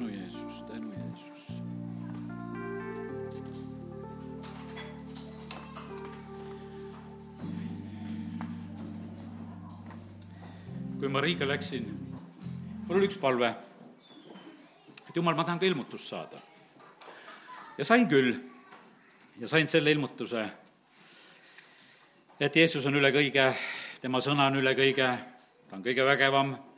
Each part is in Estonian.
tänu, Jeesus, tänu, Jeesus. kui ma Riiga läksin, mul oli üks palve, et jumal, ma tahan ka ilmutust saada. ja sain küll ja sain selle ilmutuse, et Jeesus on üle kõige, tema sõna on üle kõige, ta on kõige vägevam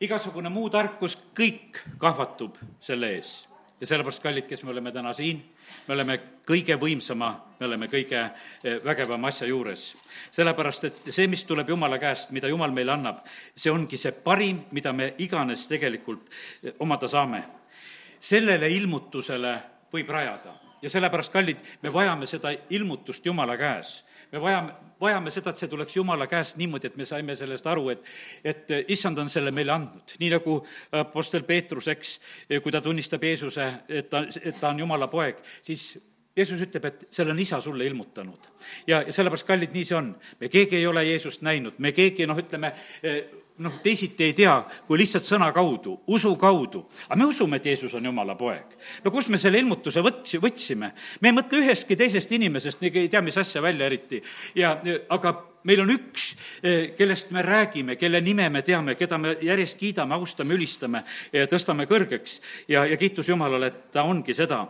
igasugune muu tarkus, kõik kahvatub selle ees. ja sellepärast, kallid, kes me oleme täna siin, me oleme kõige võimsama, me oleme kõige eh, vägevama asja juures. sellepärast, et see, mis tuleb Jumala käest, mida Jumal meile annab, see ongi see parim, mida me iganes tegelikult eh, omada saame. sellele ilmutusele võib rajada ja sellepärast, kallid, me vajame seda ilmutust Jumala käes me vajame, vajame seda, et see tuleks Jumala käest niimoodi, et me saime sellest aru, et, et issand on selle meile andnud. nii nagu Apostel Peetrus, eks, kui ta tunnistab Jeesuse, et ta, et ta on Jumala poeg, siis Jeesus ütleb, et selle on isa sulle ilmutanud. ja, ja sellepärast, kallid, nii see on. me keegi ei ole Jeesust näinud, me keegi, noh, ütleme, noh, teisiti ei tea kui lihtsalt sõna kaudu, usu kaudu. aga me usume, et Jeesus on Jumala poeg. no kust me selle ilmutuse võts-, võtsime? me ei mõtle ühestki teisest inimesest, ei tea, mis asja välja eriti. ja, aga meil on üks, eh, kellest me räägime, kelle nime me teame, keda me järjest kiidame, austame, ülistame tõstame kõrgeks ja, ja kiitus Jumalale, et ta ongi seda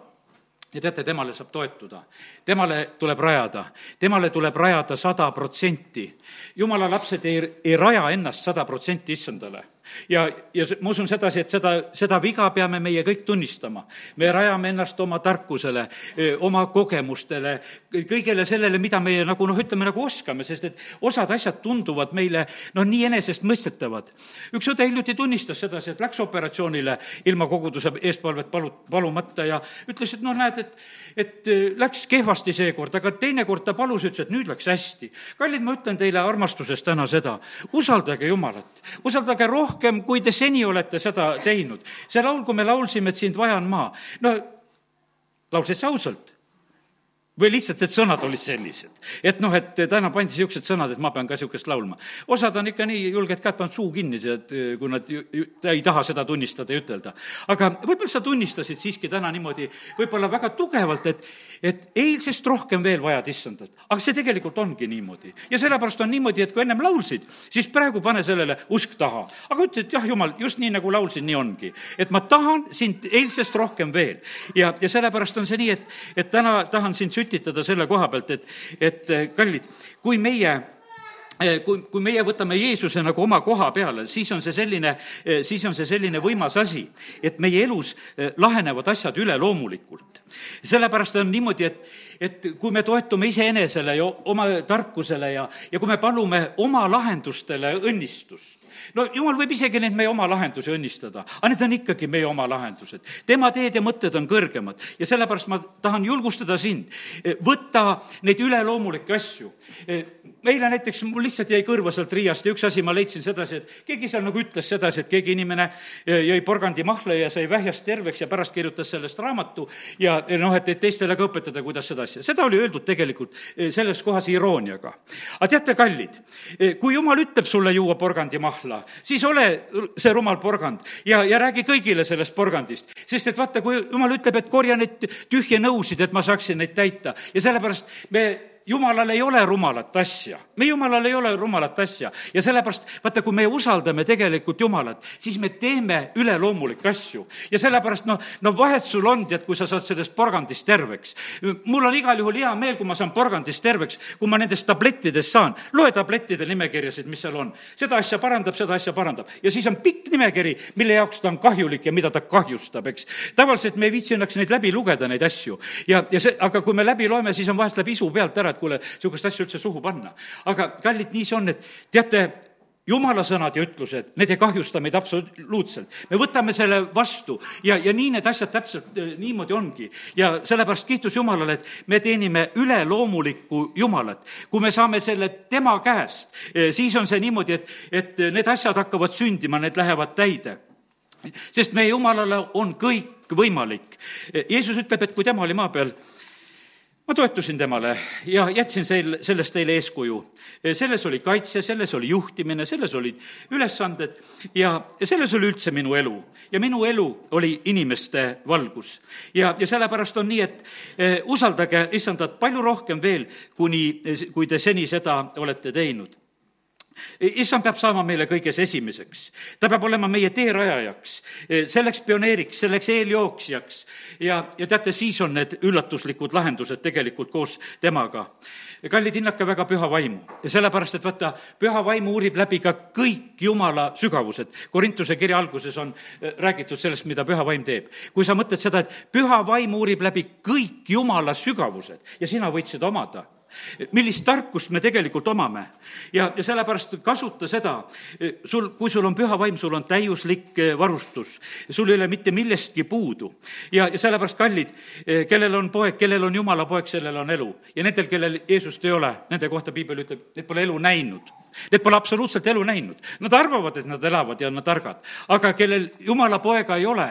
ja teate, temale saab toetuda, temale tuleb rajada, temale tuleb rajada sada protsenti. jumala lapsed ei, ei raja ennast sada protsenti issandale ja, ja ma usun sedasi, et seda, seda viga peame meie kõik tunnistama. me rajame ennast oma tarkusele, oma kogemustele, kõigele sellele, mida meie nagu noh, ütleme nagu oskame, sest et osad asjad tunduvad meile noh, nii enesestmõistetavad. üks õde hiljuti tunnistas sedasi, et läks operatsioonile ilma koguduse eespalvet palu, palumata ja ütles, et noh, näed, et, et läks kehvasti seekord, aga teinekord ta palus, ütles, et nüüd läks hästi. kallid, ma ütlen teile armastuses täna seda, usaldage Jumalat, usaldage rohkem rohkem, kui te seni olete seda teinud. see laul, kui me laulsime, et sind vajan ma, no laulsid sa ausalt või lihtsalt, et sõnad olid sellised. et noh, et täna pandi niisugused sõnad, et ma pean ka niisugust laulma. osad on ikka nii julged ka, et panevad suu kinni, et kui nad ei taha seda tunnistada ja ütelda. aga võib-olla sa tunnistasid siiski täna niimoodi võib-olla väga tugevalt, et, et eilsest rohkem veel vajad issandat. aga see tegelikult ongi niimoodi. ja sellepärast on niimoodi, et kui ennem laulsid, siis praegu pane sellele usk taha. aga ütle, et jah, jumal, just nii, nagu laulsin, nii ongi. et ma tahan sind eilsest rohkem veel. ja, ja sellepärast on see nii, et, et täna tahan sind süttida sütitada selle koha pealt, et, et eh, kallid, kui meie eh, kui, kui meie võtame Jeesuse nagu oma koha peale, siis on see selline, eh, siis on see selline võimas asi, et meie elus lahenevad asjad üleloomulikult. sellepärast on niimoodi, et, et kui me toetume iseenesele ja oma tarkusele ja, ja kui me palume oma lahendustele õnnistust, no jumal võib isegi neid meie oma lahendusi õnnistada, aga need on ikkagi meie oma lahendused. tema teed ja mõtted on kõrgemad ja sellepärast ma tahan julgustada sind, võtta neid üleloomulikke asju. eile näiteks mul lihtsalt jäi kõrva sealt Riiast ja üks asi ma leidsin sedasi, et keegi seal nagu ütles sedasi, et keegi inimene jõi porgandimahla ja sai vähjast terveks ja pärast kirjutas sellest raamatu ja noh, et, et teistele ka õpetada, kuidas seda asja, seda oli öeldud tegelikult selles kohas irooniaga. aga teate, kallid, kui jumal ütleb sulle juua porgandimahla, olla, siis ole see rumal porgand ja, ja räägi kõigile sellest porgandist. sest et vaata, kui jumal ütleb, et korja neid tühje nõusid, et ma saaksin neid täita ja sellepärast me jumalal ei ole rumalat asja, me jumalal ei ole rumalat asja ja sellepärast vaata, kui me usaldame tegelikult Jumalat, siis me teeme üleloomulikke asju ja sellepärast noh, no vahet sul on, tead, kui sa saad sellest porgandist terveks. mul on igal juhul hea meel, kui ma saan porgandist terveks, kui ma nendest tablettidest saan. loe tablettide nimekirjasid, mis seal on. seda asja parandab, seda asja parandab ja siis on pikk nimekiri, mille jaoks ta on kahjulik ja mida ta kahjustab, eks. tavaliselt me ei viitsi õnneks neid läbi lugeda, neid asju ja, ja see, aga kui me läbi loeme, siis on vahest läheb isu pealt ära, et kuule, niisugust asja üldse suhu panna. aga kallid, nii see on, et teate, jumala sõnad ja ütlused, need ei kahjusta meid absoluutselt. me võtame selle vastu ja, ja nii need asjad täpselt eh, niimoodi ongi. ja sellepärast kiitus Jumalale, et me teenime üleloomulikku Jumalat. kui me saame selle tema käest, eh, siis on see niimoodi, et, et need asjad hakkavad sündima, need lähevad täide. sest meie Jumalale on kõik võimalik. Jeesus ütleb, et kui tema oli maa peal, ma toetusin temale ja jätsin sel-, sellest teile eeskuju. selles oli kaitse, selles oli juhtimine, selles olid ülesanded ja, ja selles oli üldse minu elu. ja minu elu oli inimeste valgus. ja, ja sellepärast on nii, et eh, usaldage issandat palju rohkem veel, kuni, kui te seni seda olete teinud issand peab saama meile kõiges esimeseks. ta peab olema meie teerajajaks, selleks pioneeriks, selleks eeljooksjaks ja, ja teate, siis on need üllatuslikud lahendused tegelikult koos temaga. kallid, hinnake väga püha vaimu ja sellepärast, et vaata, püha vaimu uurib läbi ka kõik jumala sügavused. Korintuse kirja alguses on eh, räägitud sellest, mida püha vaim teeb. kui sa mõtled seda, et püha vaim uurib läbi kõik jumala sügavused ja sina võid seda omada millist tarkust me tegelikult omame. ja, ja sellepärast kasuta seda, sul, kui sul on püha vaim, sul on täiuslik eh, varustus, sul ei ole mitte millestki puudu. ja, ja sellepärast, kallid, eh, kellel on poeg, kellel on jumala poeg, sellel on elu. ja nendel, kellel Jeesust ei ole, nende kohta piibel ütleb, need pole elu näinud. Need pole absoluutselt elu näinud. Nad arvavad, et nad elavad ja on targad. aga kellel jumala poega ei ole,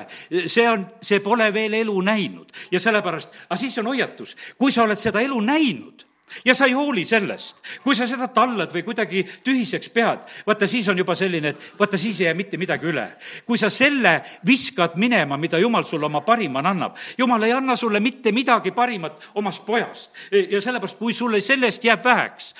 see on, see pole veel elu näinud. ja sellepärast, aga siis on hoiatus, kui sa oled seda elu näinud, ja sa ei hooli sellest. kui sa seda tallad või kuidagi tühiseks pead, vaata siis on juba selline, et vaata siis ei jää mitte midagi üle. kui sa selle viskad minema, mida jumal sulle oma parimana annab, jumal ei anna sulle mitte midagi parimat omast pojast. ja sellepärast, kui sulle sellest jääb väheks,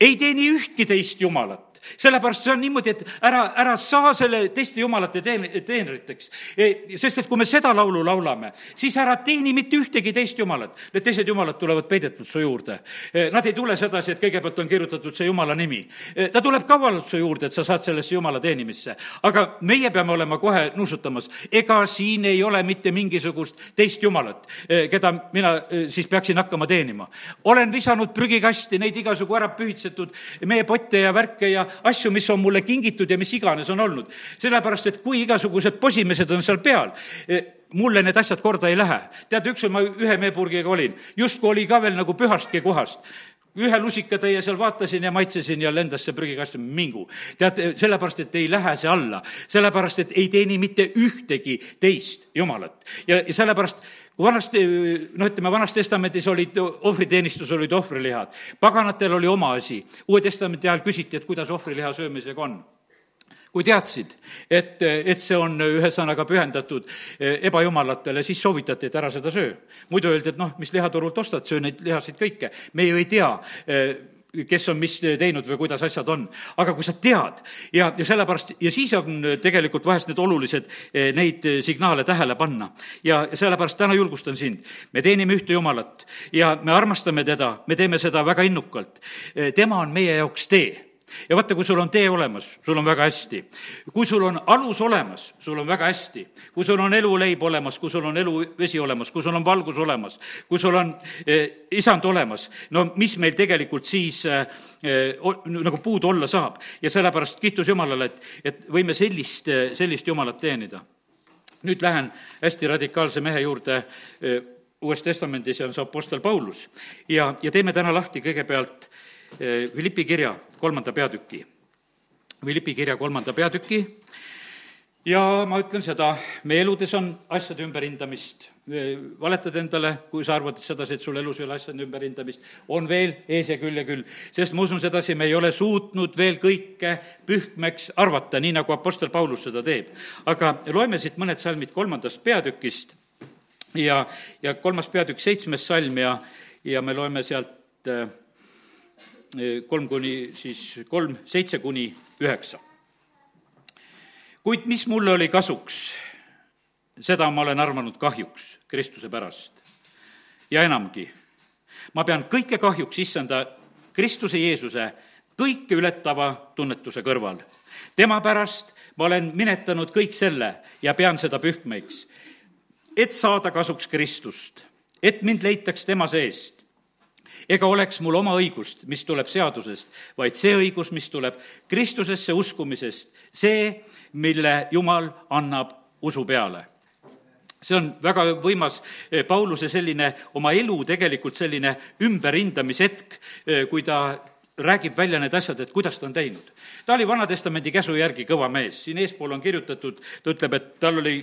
ei teeni ühtki teist jumalat, sellepärast see on niimoodi, et ära, ära saa selle teiste jumalate teen-, teenriteks. E, sest et kui me seda laulu laulame, siis ära teeni mitte ühtegi teist jumalat. Need teised jumalad tulevad peidetult su juurde. E, nad ei tule sedasi, et kõigepealt on kirjutatud see jumala nimi. E, ta tuleb kaualalt su juurde, et sa saad sellesse jumala teenimisse. aga meie peame olema kohe nuusutamas, ega siin ei ole mitte mingisugust teist jumalat, keda mina siis peaksin hakkama teenima. olen visanud prügikasti neid igasugu ära pühitsetud meepotte ja värke ja asju, mis on mulle kingitud ja mis iganes on olnud. sellepärast, et kui igasugused posimesed on seal peal, e, mulle need asjad korda ei lähe. tead, ükskord ma ühe meepurgiga olin, justkui oli ka veel nagu pühastki kohast ühe lusikatäie seal vaatasin ja maitsesin ja lendas see prügikasti, mingu. tead, sellepärast, et ei lähe see alla, sellepärast, et ei teeni mitte ühtegi teist jumalat. ja, sellepärast vanasti, noh, ütleme, Vanas Testamendis olid, ohvriteenistus olid ohvrilihad, paganatel oli oma asi. Uue Testamendi ajal küsiti, et kuidas ohvriliha söömisega on kui teadsid, et, et see on ühesõnaga pühendatud ebajumalatele, siis soovitati, et ära seda söö. muidu öeldi, et noh, mis lihaturult ostad, söö neid lihasid kõike. me ju ei tea kes on mis teinud või kuidas asjad on. aga kui sa tead ja, ja sellepärast, ja siis on tegelikult vahest need olulised eh, neid signaale tähele panna. ja sellepärast täna julgustan sind, me teenime ühte Jumalat ja me armastame teda, me teeme seda väga innukalt. Eh, tema on meie jaoks tee ja vaata, kui sul on tee olemas, sul on väga hästi. kui sul on alus olemas, sul on väga hästi. kui sul on eluleib olemas, kui sul on eluvesi olemas, kui sul on valgus olemas, kui sul on eh, isand olemas, no mis meil tegelikult siis eh, nagu puudu olla saab. ja sellepärast kiitus Jumalale, et, et võime sellist, sellist Jumalat teenida. nüüd lähen hästi radikaalse mehe juurde eh, Uues Testamendis ja on see Apostel Paulus. ja, ja teeme täna lahti kõigepealt Eh, Philippi kirja kolmanda peatüki. Philippi kirja kolmanda peatüki ja ma ütlen seda, meie eludes on asjade ümberhindamist. Eh, valetad endale, kui sa arvad sedasi, et sul elus ei ole asjade ümberhindamist, on veel ees ja küll ja küll. sest ma usun sedasi, me ei ole suutnud veel kõike pühkmeks arvata, nii nagu Apostel Paulus seda teeb. aga loeme siit mõned salmid kolmandast peatükist ja, ja kolmas peatükk, seitsmes salm ja, ja me loeme sealt äh, kolm kuni siis kolm, seitse kuni üheksa. kuid mis mulle oli kasuks, seda ma olen arvanud kahjuks Kristuse pärast. ja enamgi, ma pean kõike kahjuks issanda Kristuse Jeesuse kõike ületava tunnetuse kõrval. tema pärast ma olen minetanud kõik selle ja pean seda pühkmeks, et saada kasuks Kristust, et mind leitaks tema seest ega oleks mul oma õigust, mis tuleb seadusest, vaid see õigus, mis tuleb Kristusesse uskumisest, see, mille Jumal annab usu peale see on väga võimas eh, Pauluse selline oma elu tegelikult selline ümberhindamishetk, eh, kui ta räägib välja need asjad, et kuidas ta on teinud. ta oli Vana-testamendi käsu järgi kõva mees, siin eespool on kirjutatud, ta ütleb, et tal oli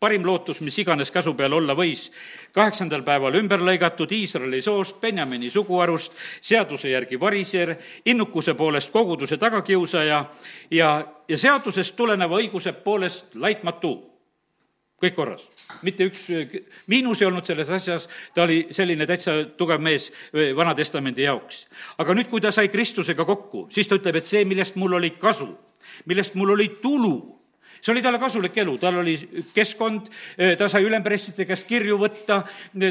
parim lootus, mis iganes käsu peal olla võis. kaheksandal päeval ümber lõigatud Iisraeli soost, Benjamini suguharust, seaduse järgi variser, innukuse poolest koguduse tagakiusaja ja, ja seadusest tuleneva õiguse poolest laitmatu kõik korras, mitte üks miinus ei olnud selles asjas, ta oli selline täitsa tugev mees Vana-testamendi jaoks. aga nüüd, kui ta sai Kristusega kokku, siis ta ütleb, et see, millest mul oli kasu, millest mul oli tulu, see oli talle kasulik elu, tal oli keskkond, ta sai ülempresside käest kirju võtta,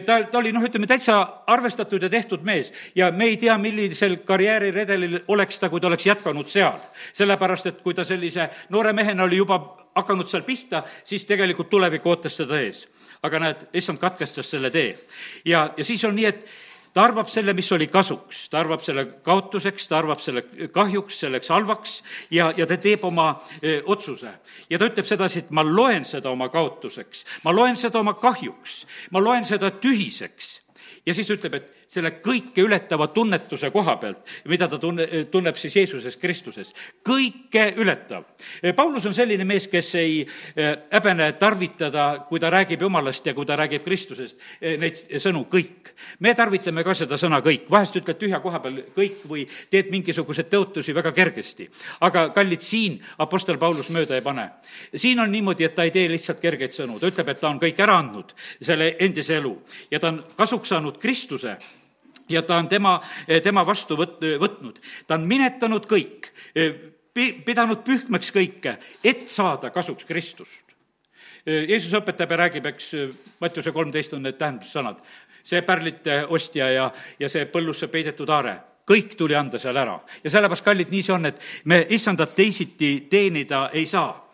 ta, ta oli noh, ütleme täitsa arvestatud ja tehtud mees ja me ei tea, millisel karjääriredelil oleks ta, kui ta oleks jätkanud seal. sellepärast, et kui ta sellise noore mehena oli juba hakanud seal pihta, siis tegelikult tulevik ootas teda ees. aga näed, issand katkestas selle tee. ja, ja siis on nii, et ta arvab selle, mis oli kasuks, ta arvab selle kaotuseks, ta arvab selle kahjuks, selleks halvaks ja, ja ta teeb oma öö, otsuse. ja ta ütleb sedasi, et ma loen seda oma kaotuseks, ma loen seda oma kahjuks, ma loen seda tühiseks. ja siis ütleb, et selle kõike ületava tunnetuse koha pealt, mida ta tunne, tunneb siis Jeesuses Kristuses. kõike ületav. Paulus on selline mees, kes ei eh, häbene tarvitada, kui ta räägib Jumalast ja kui ta räägib Kristusest, eh, neid sõnu kõik. me tarvitame ka seda sõna kõik, vahest ütled tühja koha peal kõik või teed mingisuguseid tõotusi väga kergesti. aga kallid, siin Apostel Paulus mööda ei pane. siin on niimoodi, et ta ei tee lihtsalt kergeid sõnu, ta ütleb, et ta on kõik ära andnud, selle endise elu ja ta on kasuks saanud Kristuse ja ta on tema, tema vastu võt-, võtnud. ta on minetanud kõik, pidanud pühkmeks kõike, et saada kasuks Kristust. Jeesus õpetab ja räägib, eks, Mattiuse kolmteist on need tähendussõnad. see pärlite ostja ja, ja see põllusse peidetud haare, kõik tuli anda seal ära. ja sellepärast, kallid, nii see on, et me issandat teisiti teenida ei saa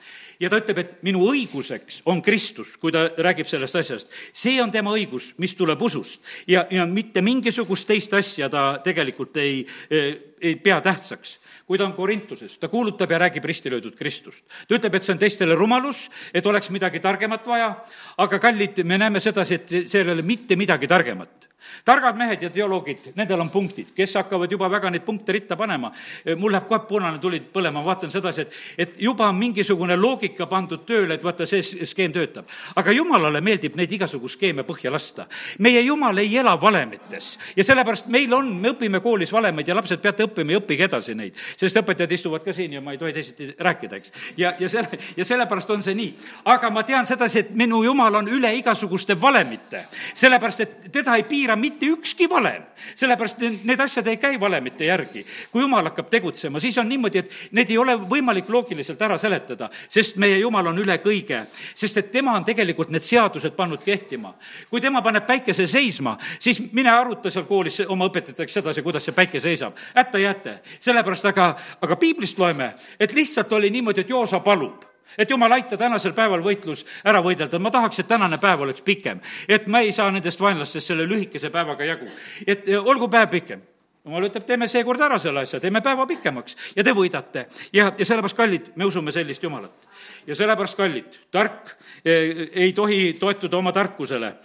ja ta ütleb, et minu õiguseks on Kristus, kui ta räägib sellest asjast. see on tema õigus, mis tuleb usust ja, ja mitte mingisugust teist asja ta tegelikult ei, ei pea tähtsaks kui ta on Korintuses, ta kuulutab ja räägib risti löödud Kristust. ta ütleb, et see on teistele rumalus, et oleks midagi targemat vaja, aga kallid, me näeme sedasi, et seal ei ole mitte midagi targemat targad mehed ja teoloogid, nendel on punktid, kes hakkavad juba väga neid punkte ritta panema. mul läheb kohe punane tuli põlema, vaatan sedasi, et, et juba on mingisugune loogika pandud tööle, et vaata, see skeem töötab. aga jumalale meeldib neid igasugu skeeme põhja lasta. meie jumal ei ela valemites ja sellepärast meil on, me õpime koolis valemeid ja lapsed peate õppima ja õppige edasi neid, sest õpetajad istuvad ka siin ja ma ei tohi teisiti rääkida, eks. ja, ja selle, ja sellepärast on see nii. aga ma tean sedasi, et minu jumal on üle igasuguste valemite, sellepärast et teda ei piira mitte ükski valem, sellepärast need asjad ei käi valemite järgi. kui jumal hakkab tegutsema, siis on niimoodi, et need ei ole võimalik loogiliselt ära seletada, sest meie jumal on üle kõige. sest et tema on tegelikult need seadused pannud kehtima. kui tema paneb päikese seisma, siis mine aruta seal koolis oma õpetajatega sedasi, kuidas see päike seisab. hätta jääte, sellepärast aga, aga piiblist loeme, et lihtsalt oli niimoodi, et Joosa palub et jumal, aita tänasel päeval võitlus ära võidelda, ma tahaks, et tänane päev oleks pikem. et ma ei saa nendest vaenlastest selle lühikese päevaga jagu. et olgu päev pikem. jumal ütleb, teeme seekord ära selle asja, teeme päeva pikemaks ja te võidate. ja, ja sellepärast, kallid, me usume sellist Jumalat. ja sellepärast, kallid, tark eh, ei tohi toetuda oma tarkusele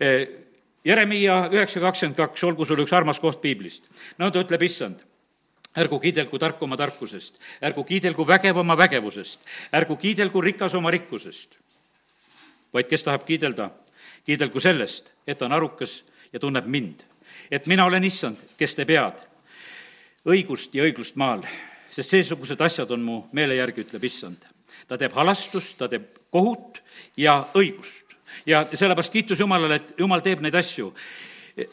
eh,. Jeremiia üheksa kakskümmend kaks, olgu sul üks armas koht piiblist. no ta ütleb, issand ärgu kiidelgu tark oma tarkusest, ärgu kiidelgu vägev oma vägevusest, ärgu kiidelgu rikas oma rikkusest. vaid kes tahab kiidelda, kiidelgu sellest, et ta on arukas ja tunneb mind. et mina olen issand, kes teeb head, õigust ja õiglust maal, sest seesugused asjad on mu meele järgi, ütleb issand. ta teeb halastust, ta teeb kohut ja õigust. ja sellepärast kiitus Jumalale, et Jumal teeb neid asju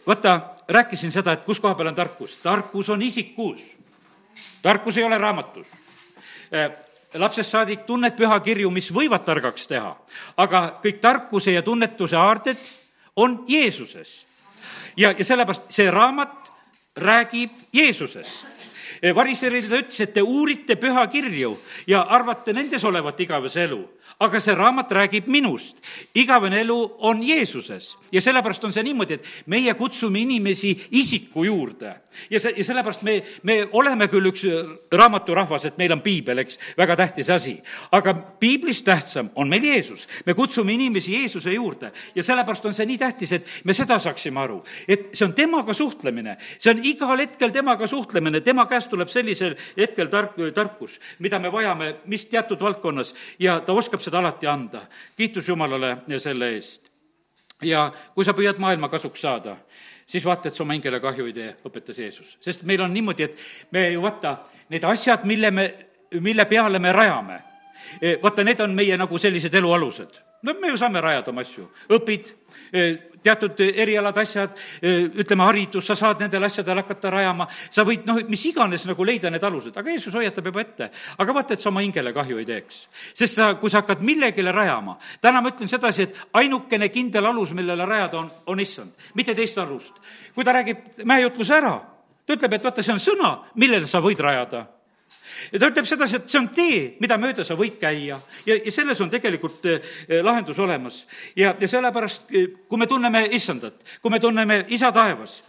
vaata, rääkisin seda, et kus koha peal on tarkus. tarkus on isikus tarkus ei ole raamatus. Äh, lapsest saadik tunned pühakirju, mis võivad targaks teha, aga kõik tarkuse ja tunnetuse aarded on Jeesuses. ja, ja sellepärast see raamat räägib Jeesusest. Äh, variserile ta ütles, et te uurite pühakirju ja arvate nendes olevat igavese elu aga see raamat räägib minust. igavene elu on Jeesuses ja sellepärast on see niimoodi, et meie kutsume inimesi isiku juurde. ja see, ja sellepärast me, me oleme küll üks raamaturahvas, et meil on piibel, eks, väga tähtis asi. aga piiblist tähtsam on meil Jeesus. me kutsume inimesi Jeesuse juurde ja sellepärast on see nii tähtis, et me seda saaksime aru, et see on temaga suhtlemine, see on igal hetkel temaga suhtlemine, tema käest tuleb sellisel hetkel tark, tarkus, mida me vajame, mis teatud valdkonnas ja ta oskab oskab seda alati anda. kiitus Jumalale selle eest. ja kui sa püüad maailma kasuks saada, siis vaata, et sa oma hingele kahju ei tee, õpetas Jeesus. sest meil on niimoodi, et me ju vaata, need asjad, mille me, mille peale me rajame, vaata, need on meie nagu sellised elu alused no me ju saame rajada oma asju, õpid, teatud erialad, asjad, ütleme, haridus, sa saad nendel asjadel hakata rajama, sa võid noh, mis iganes nagu leida need alused, aga Jeesus hoiatab juba ette. aga vaata, et sa oma hingele kahju ei teeks. sest sa, kui sa hakkad millegile rajama, täna ma ütlen sedasi, et ainukene kindel alus, millele rajada, on, on issand, mitte teist alust. kui ta räägib mäejutluse ära, ta ütleb, et vaata, see on sõna, millele sa võid rajada ja ta ütleb sedasi, et see on tee, mida mööda sa võid käia ja, ja selles on tegelikult eh, lahendus olemas. ja, ja sellepärast, eh, kui me tunneme issandat, kui me tunneme isa taevas,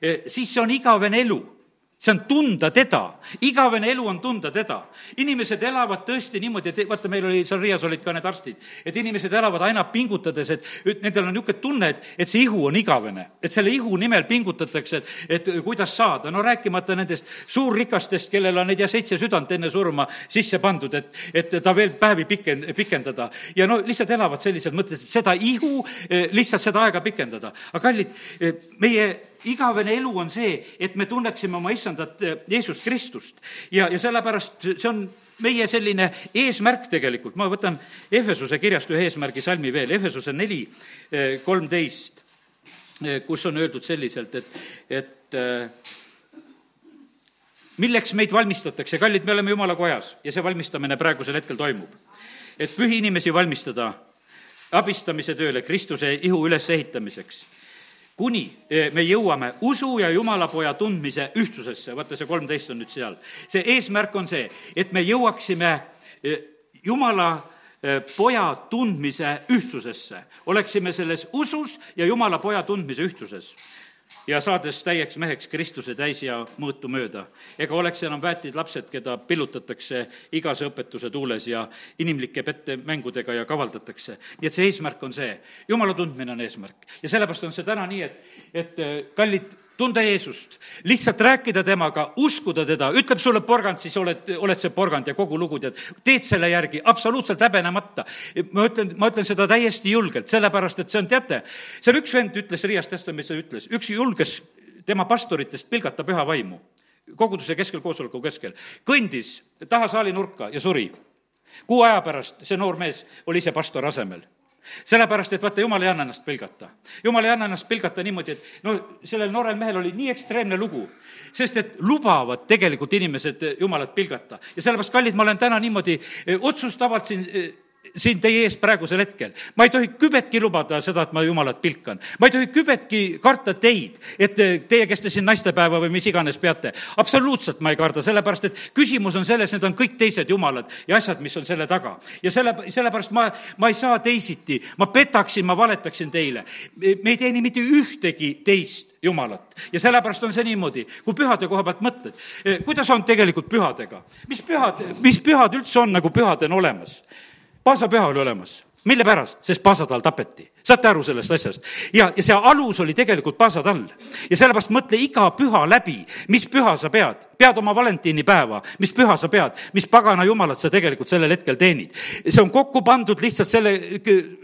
eh, siis see on igavene elu see on tunda teda, igavene elu on tunda teda. inimesed elavad tõesti niimoodi, et vaata, meil oli, seal Riias olid ka need arstid, et inimesed elavad aina pingutades, et nendel on niisugune tunne, et, et see ihu on igavene. et selle ihu nimel pingutatakse, et, et kuidas saada, no rääkimata nendest suurrikastest, kellel on, ei tea, seitse südant enne surma sisse pandud, et, et ta veel päevi piken-, pikendada. ja no lihtsalt elavad sellised mõtted, et seda ihu, eh, lihtsalt seda aega pikendada. aga kallid, eh, meie igavene elu on see, et me tunneksime oma issandat eh, Jeesust Kristust. ja, ja sellepärast see on meie selline eesmärk tegelikult, ma võtan Ehvesuse kirjast ühe eesmärgi salmi veel, Ehvesuse neli eh, kolmteist, eh, kus on öeldud selliselt, et, et milleks meid valmistatakse, kallid, me oleme jumala kojas ja see valmistamine praegusel hetkel toimub. et pühi inimesi valmistada abistamise tööle Kristuse ihu ülesehitamiseks kuni e, me jõuame usu ja Jumalapoja tundmise ühtsusesse, vaata see kolmteist on nüüd seal. see eesmärk on see, et me jõuaksime e, Jumala e, poja tundmise ühtsusesse, oleksime selles usus ja Jumala poja tundmise ühtsuses ja saades täieks meheks Kristuse täisja mõõtu mööda. ega oleks enam väetid lapsed, keda pillutatakse igase õpetuse tuules ja inimlike pettemängudega ja kavaldatakse. nii et see eesmärk on see, jumala tundmine on eesmärk. ja sellepärast on see täna nii, et, et kallid tunda Jeesust, lihtsalt rääkida temaga, uskuda teda, ütleb sulle porgand, siis oled, oled see porgand ja kogu lugu tead, teed selle järgi absoluutselt häbenemata. ma ütlen, ma ütlen seda täiesti julgelt, sellepärast et see on, teate, seal üks vend ütles, Riias Testamendis ütles, üks julges tema pastoritest pilgata püha vaimu. Koguduse keskel, koosoleku keskel, kõndis taha saali nurka ja suri. kuu aja pärast see noor mees oli ise pastori asemel sellepärast, et vaata, jumal ei anna ennast pilgata. jumal ei anna ennast pilgata niimoodi, et no sellel noorel mehel oli nii ekstreemne lugu, sest et lubavad tegelikult inimesed jumalat pilgata. ja sellepärast, kallid, ma olen täna niimoodi eh, otsustavalt siin eh, siin teie ees praegusel hetkel. ma ei tohi kübetki lubada seda, et ma Jumalat pilkan. ma ei tohi kübetki karta teid, et teie, kes te siin naistepäeva või mis iganes peate. absoluutselt ma ei karda, sellepärast et küsimus on selles, need on kõik teised jumalad ja asjad, mis on selle taga. ja selle, sellepärast ma, ma ei saa teisiti, ma petaksin, ma valetaksin teile. me ei teeni mitte ühtegi teist Jumalat. ja sellepärast on see niimoodi, kui pühade koha pealt mõtled, kuidas on tegelikult pühadega? mis pühad, mis pühad üldse on nagu pühadena olemas? Paasapüha oli olemas. mille pärast? sest paasatal tapeti saate aru sellest asjast? ja, ja see alus oli tegelikult paasatall. ja sellepärast mõtle iga püha läbi, mis püha sa pead. pead oma valentiinipäeva, mis püha sa pead, mis pagana jumalat sa tegelikult sellel hetkel teenid. see on kokku pandud lihtsalt selle,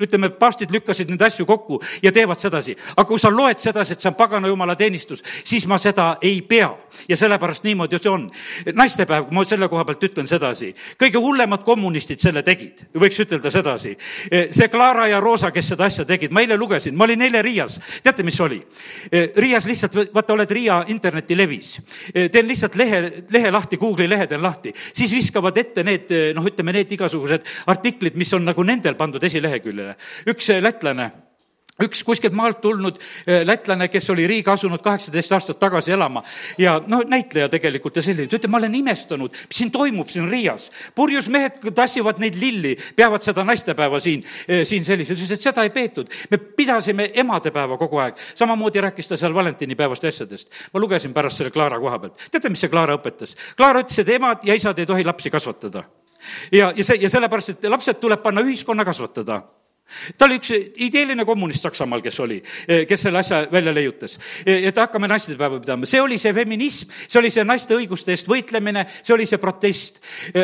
ütleme, paavstid lükkasid neid asju kokku ja teevad sedasi. aga kui sa loed sedasi, et see on pagana jumala teenistus, siis ma seda ei pea. ja sellepärast niimoodi see on. naistepäev, ma selle koha pealt ütlen sedasi, kõige hullemad kommunistid selle tegid, võiks ütelda sedasi. see Clara ja Rosa, kes seda asja tegid, ma eile lugesin, ma olin eile Riias, teate, mis oli? Eh, Riias lihtsalt, vaata, oled Riia internetilevis, eh, teen lihtsalt lehe, lehe lahti, Google'i lehe teen lahti, siis viskavad ette need, eh, noh, ütleme need igasugused artiklid, mis on nagu nendel pandud esileheküljele. üks lätlane üks kuskilt maalt tulnud eh, lätlane, kes oli Riiga asunud kaheksateist aastat tagasi elama ja no näitleja tegelikult ja selline, ta ütleb, ma olen imestanud, mis siin toimub siin Riias. purjus mehed tassivad neid lilli, peavad seda naistepäeva siin, eh, siin sellise, ta ütles, et seda ei peetud. me pidasime emadepäeva kogu aeg, samamoodi rääkis ta seal valentinipäevast ja asjadest. ma lugesin pärast selle Klaara koha pealt. teate, mis see Klaara õpetas? Klaara ütles, et emad ja isad ei tohi lapsi kasvatada. ja, ja see, ja sellepärast, et lapsed tuleb panna ühiskonna kasvatada ta oli üks ideeline kommunist Saksamaal, kes oli, kes selle asja välja leiutas. et hakkame naistepäeva pidama, see oli see feminism, see oli see naiste õiguste eest võitlemine, see oli see protest.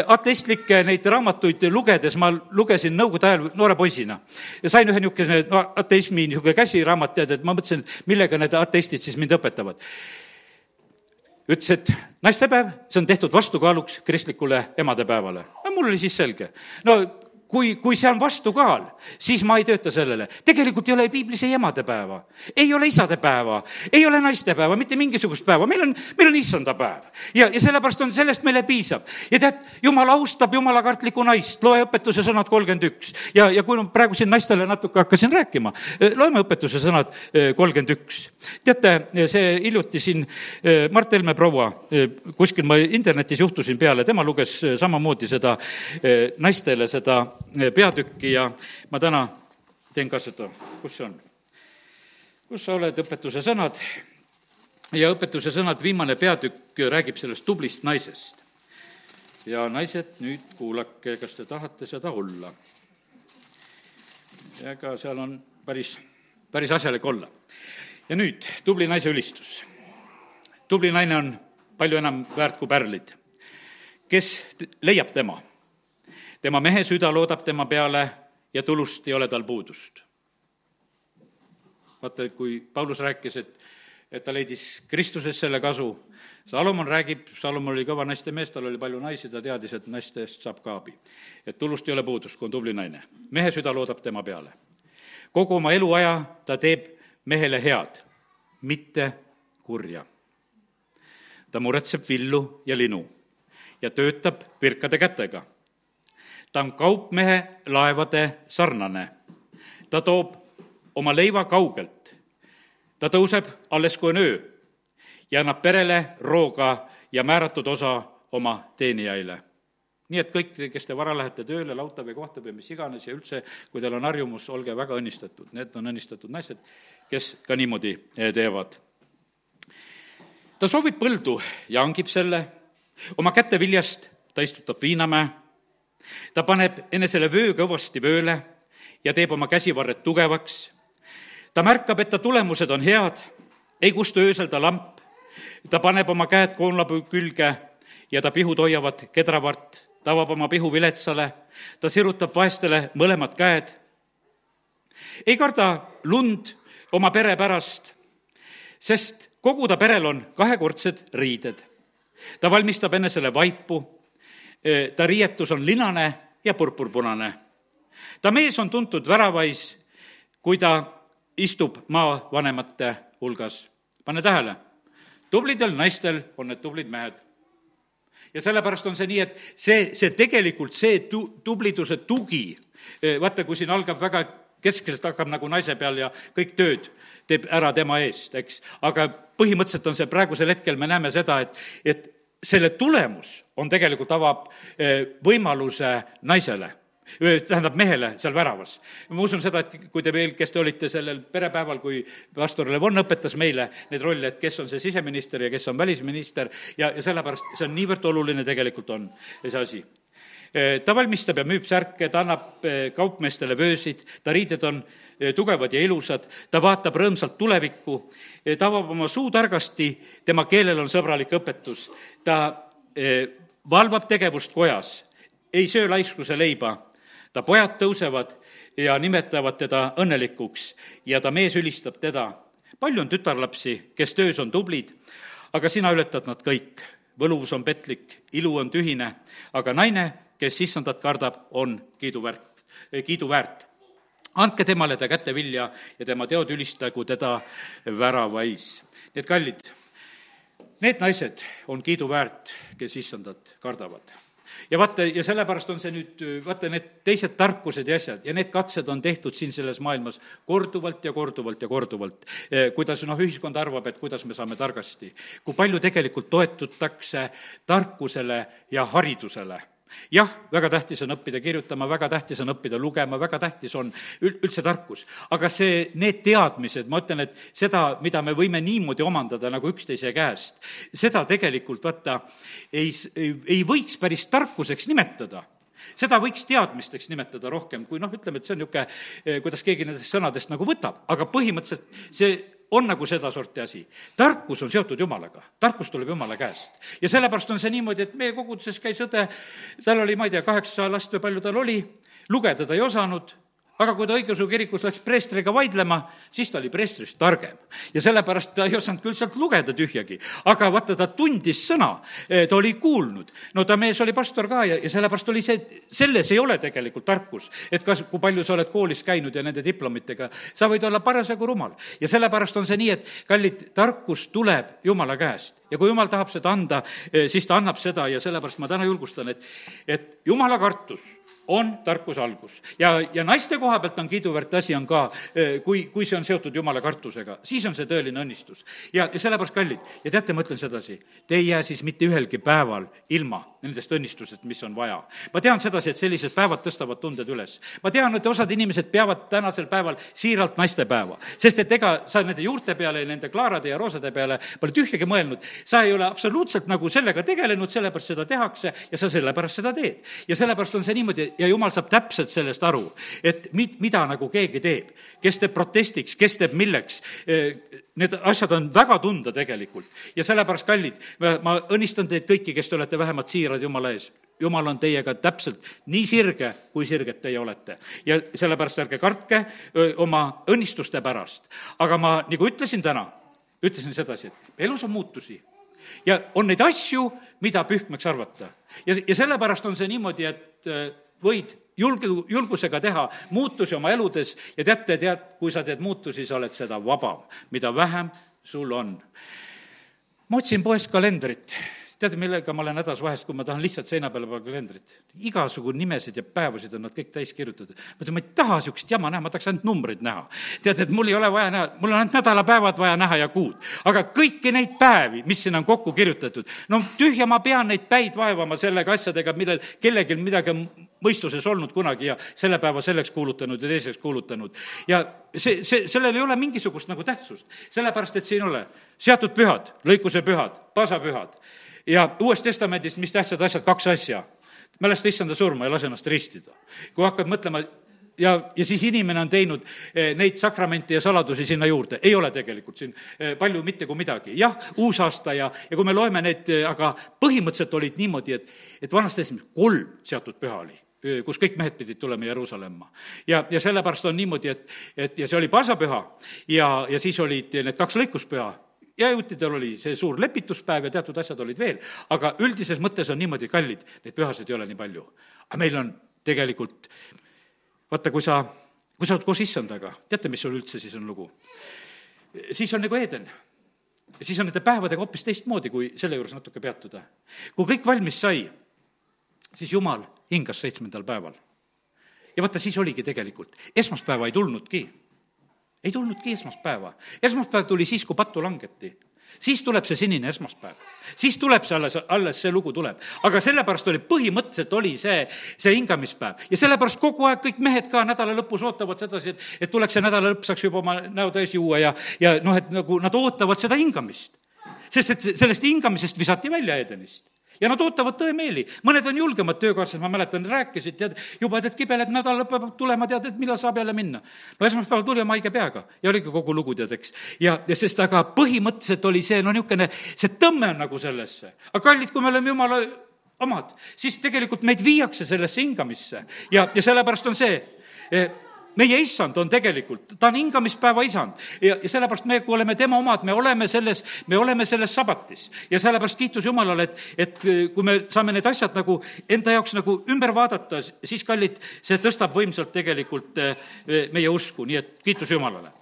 ateistlikke neid raamatuid lugedes, ma lugesin nõukogude ajal noore poisina sain ühe niisuguse no, ateismi niisugune käsiraamat, tead, et ma mõtlesin, et millega need ateistid siis mind õpetavad ütles, et naistepäev, see on tehtud vastukaaluks kristlikule emadepäevale. mul oli siis selge. no kui, kui see on vastukaal, siis ma ei tööta sellele. tegelikult ei ole piiblis ei emadepäeva, ei ole isadepäeva, ei ole naistepäeva, mitte mingisugust päeva, meil on, meil on issanda päev. ja, ja sellepärast on, sellest meile piisab. ja tead, jumal austab jumalakartlikku naist, loe õpetuse sõnad kolmkümmend üks. ja, ja kui ma praegu siin naistele natuke hakkasin rääkima, eh, loeme õpetuse sõnad eh, kolmkümmend üks. teate, see hiljuti siin eh, Mart Helme proua, kuskil ma internetis juhtusin peale, tema luges samamoodi seda naistele seda peatükki ja ma täna teen ka seda, kus see on? kus sa oled, õpetuse sõnad? ja õpetuse sõnad, viimane peatükk räägib sellest tublist naisest. ja naised, nüüd kuulake, kas te tahate seda olla? ega seal on päris, päris asjalik olla. ja nüüd, tubli naise ülistus. tubli naine on palju enam väärt kui pärlid. kes leiab tema tema mehe süda loodab tema peale ja tulust ei ole tal puudust. vaata, kui Paulus rääkis, et, et ta leidis Kristuses selle kasu, Salomon räägib, Salomon oli kõva naistemees, tal oli palju naisi, ta teadis, et naiste eest saab ka abi. et tulust ei ole puudust, kui on tubli naine. mehe süda loodab tema peale. kogu oma eluaja ta teeb mehele head, mitte kurja. ta muretseb villu ja linu ja töötab virkade kätega ta on kaupmehe laevade sarnane. ta toob oma leiva kaugelt. ta tõuseb alles, kui on öö ja annab perele rooga ja määratud osa oma teenijaile. nii et kõik, kes te vara lähete tööle, lauta või kohta või mis iganes ja üldse, kui teil on harjumus, olge väga õnnistatud, need on õnnistatud naised, kes ka niimoodi eh, teevad. ta soovib põldu ja hangib selle, oma käte viljast ta istutab viinamäe ta paneb enesele vöö kõvasti vööle ja teeb oma käsivarred tugevaks. ta märkab, et ta tulemused on head, ei kustu öösel ta lamp, ta paneb oma käed koonlapuu külge ja ta pihud hoiavad kedravart, ta avab oma pihu viletsale, ta sirutab vaestele mõlemad käed. ei karda lund oma pere pärast, sest kogu ta perel on kahekordsed riided. ta valmistab enesele vaipu ta riietus on linane ja purpurpunane. ta mees on tuntud väravais, kui ta istub maavanemate hulgas. pane tähele, tublidel naistel on need tublid mehed. ja sellepärast on see nii, et see, see tegelikult, see tu-, tubliduse tugi, vaata, kui siin algab väga keskselt hakkab nagu naise peal ja kõik tööd teeb ära tema eest, eks. aga põhimõtteliselt on see praegusel hetkel, me näeme seda, et, et selle tulemus on tegelikult, avab eh, võimaluse naisele tähendab mehele seal väravas. ma usun seda, et kui te veel, kes te olite sellel perepäeval, kui pastor Levon õpetas meile neid rolle, et kes on see siseminister ja kes on välisminister ja, ja sellepärast see on niivõrd oluline tegelikult on see asi ta valmistab ja müüb särke, ta annab kaupmeestele vöösid, ta riided on tugevad ja ilusad, ta vaatab rõõmsalt tulevikku, ta avab oma suu targasti, tema keelel on sõbralik õpetus, ta valvab tegevust kojas, ei söö laiskuse leiba, ta pojad tõusevad ja nimetavad teda õnnelikuks ja ta mees ülistab teda. palju on tütarlapsi, kes töös on tublid, aga sina ületad nad kõik. võluvus on petlik, ilu on tühine, aga naine kes issandat kardab, on kiiduväärt, eh, kiiduväärt. andke temale ta kätte vilja ja tema teod ülistagu teda väravais. nii et kallid, need naised on kiiduväärt, kes issandat kardavad ja vaata, ja sellepärast on see nüüd, vaata, need teised tarkused ja asjad ja need katsed on tehtud siin selles maailmas korduvalt ja korduvalt ja korduvalt. Eh, kuidas noh, ühiskond arvab, et kuidas me saame targasti. kui palju tegelikult toetutakse tarkusele ja haridusele jah, väga tähtis on õppida kirjutama, väga tähtis on õppida lugema, väga tähtis on üldse tarkus. aga see, need teadmised, ma ütlen, et seda, mida me võime niimoodi omandada nagu üksteise käest, seda tegelikult vaata ei, ei, võiks päris tarkuseks nimetada seda võiks teadmisteks nimetada rohkem, kui noh, ütleme, et see on niisugune, kuidas keegi nendest sõnadest nagu võtab, aga põhimõtteliselt see on nagu sedasorti asi. tarkus on seotud Jumalaga, tarkus tuleb Jumala käest. ja sellepärast on see niimoodi, et meie koguduses käis õde, tal oli, ma ei tea, kaheksa last või palju tal oli, lugeda ta ei osanud aga kui ta õigeusu kirikus läks preestriga vaidlema, siis ta oli preestrist targem. ja sellepärast ta ei osanud küll sealt lugeda tühjagi. aga vaata, ta tundis sõna, eh, ta oli kuulnud. no ta mees oli pastor ka ja, ja sellepärast oli see, selles ei ole tegelikult tarkus. et kas, kui palju sa oled koolis käinud ja nende diplomitega, sa võid olla parasjagu rumal. ja sellepärast on see nii, et kallid, tarkus tuleb Jumala käest ja kui jumal tahab seda anda, eh, siis ta annab seda ja sellepärast ma täna julgustan, et, et jumala kartus on tarkuse algus. ja, ja naiste koha pealt on kiiduväärt asi on ka, eh, kui, kui see on seotud jumala kartusega, siis on see tõeline õnnistus. ja, ja sellepärast, kallid, ja teate, ma ütlen sedasi, te ei jää siis mitte ühelgi päeval ilma nendest õnnistusest, mis on vaja. ma tean sedasi, et sellised päevad tõstavad tunded üles. ma tean, et osad inimesed peavad tänasel päeval siiralt naistepäeva, sest et ega sa nende juurte peale ja nende klaarade ja roosade peale pole tühjagi mõelnud, sa ei ole absoluutselt nagu sellega tegelenud, sellepärast seda tehakse ja sa sellepärast seda teed. ja sellepärast on see niimoodi, ja jumal saab täpselt sellest aru, et mid-, mida nagu keegi teeb. kes teeb protestiks, kes teeb milleks, need asjad on väga tunda tegelikult. ja sellepärast, kallid, ma õnnistan teid kõiki, kes te olete vähemalt siirad Jumala ees jumal on teiega täpselt nii sirge, kui sirged teie olete. ja sellepärast ärge kartke öö, oma õnnistuste pärast. aga ma, nagu ütlesin täna, ütlesin sedasi, et elus on muutusi ja on neid asju, mida pühkmeks arvata. ja, ja sellepärast on see niimoodi, et võid julge, julgusega teha muutusi oma eludes ja teate, tead, kui sa teed muutusi, sa oled seda vabam, mida vähem sul on. ma otsin poest kalendrit teate, millega ma olen hädas vahest, kui ma tahan lihtsalt seina peale panna kalendrit? igasugu nimesid ja päevasid on nad kõik täis kirjutatud. ma ütlen, ma ei taha niisugust jama näha, ma tahaks ainult numbreid näha. tead, et mul ei ole vaja näha, mul on ainult nädalapäevad vaja näha ja kuud. aga kõiki neid päevi, mis sinna on kokku kirjutatud, no tühja ma pean neid päid vaevama sellega asjadega, millel kellelgi midagi on mõistuses olnud kunagi ja selle päeva selleks kuulutanud ja teiseks kuulutanud. ja see, see, sellel ei ole mingisugust nagu tähtsust, sellepärast et siin ei ole seatud pühad, lõikuse pühad, pasapühad ja Uues Testamendis, mis tähtsad asjad, kaks asja. mälesta issanda surma ja lase ennast ristida. kui hakkad mõtlema, ja, ja siis inimene on teinud eh, neid sakramente ja saladusi sinna juurde, ei ole tegelikult siin eh, palju mitte kui midagi. jah, uusaasta ja, ja kui me loeme need, eh, aga põhimõtteliselt olid niimoodi, et, et vanast testamentis kolm seatud püha oli kus kõik mehed pidid tulema Jeruusalemma. ja, ja sellepärast on niimoodi, et, et ja see oli paasapüha ja, ja siis olid need kaks lõikuspüha, ja juutidel oli see suur lepituspäev ja teatud asjad olid veel, aga üldises mõttes on niimoodi kallid, neid pühasid ei ole nii palju. aga meil on tegelikult, vaata, kui sa, kui sa oled koos issandaga, teate, mis sul üldse siis on lugu? siis on nagu Eeden. siis on nende päevadega hoopis teistmoodi, kui selle juures natuke peatuda. kui kõik valmis sai, siis Jumal hingas seitsmendal päeval. ja vaata, siis oligi tegelikult, esmaspäeva ei tulnudki ei tulnudki esmaspäeva. esmaspäev tuli siis, kui pattu langeti siis tuleb see sinine esmaspäev. siis tuleb see alles, alles see lugu tuleb. aga sellepärast oli, põhimõtteliselt oli see, see hingamispäev. ja sellepärast kogu aeg kõik mehed ka nädala lõpus ootavad sedasi, et, et tuleks see nädala lõpp, saaks juba oma näo täis juua ja, ja noh, et nagu nad ootavad seda hingamist. sest et sellest hingamisest visati välja Edenist ja nad ootavad tõemeeli. mõned on julgemad töökaaslased, ma mäletan, rääkisid, tead, juba tead, kibeled nädal lõpp peab tulema, tead, et millal saab jälle minna. no esmaspäeval tuli oma haige peaga ja oligi kogu lugu, tead, eks. ja, ja sest aga põhimõtteliselt oli see, no niisugune, see tõmme nagu sellesse. aga kallid, kui me oleme jumala omad, siis tegelikult meid viiakse sellesse hingamisse ja, ja sellepärast on see, eh, meie issand on tegelikult, ta on hingamispäeva isand ja, ja sellepärast me, kui oleme tema omad, me oleme selles, me oleme selles sabatis. ja sellepärast kiitus Jumalale, et, et kui me saame need asjad nagu enda jaoks nagu ümber vaadata, siis kallid, see tõstab võimsalt tegelikult eh, meie usku, nii et kiitus Jumalale.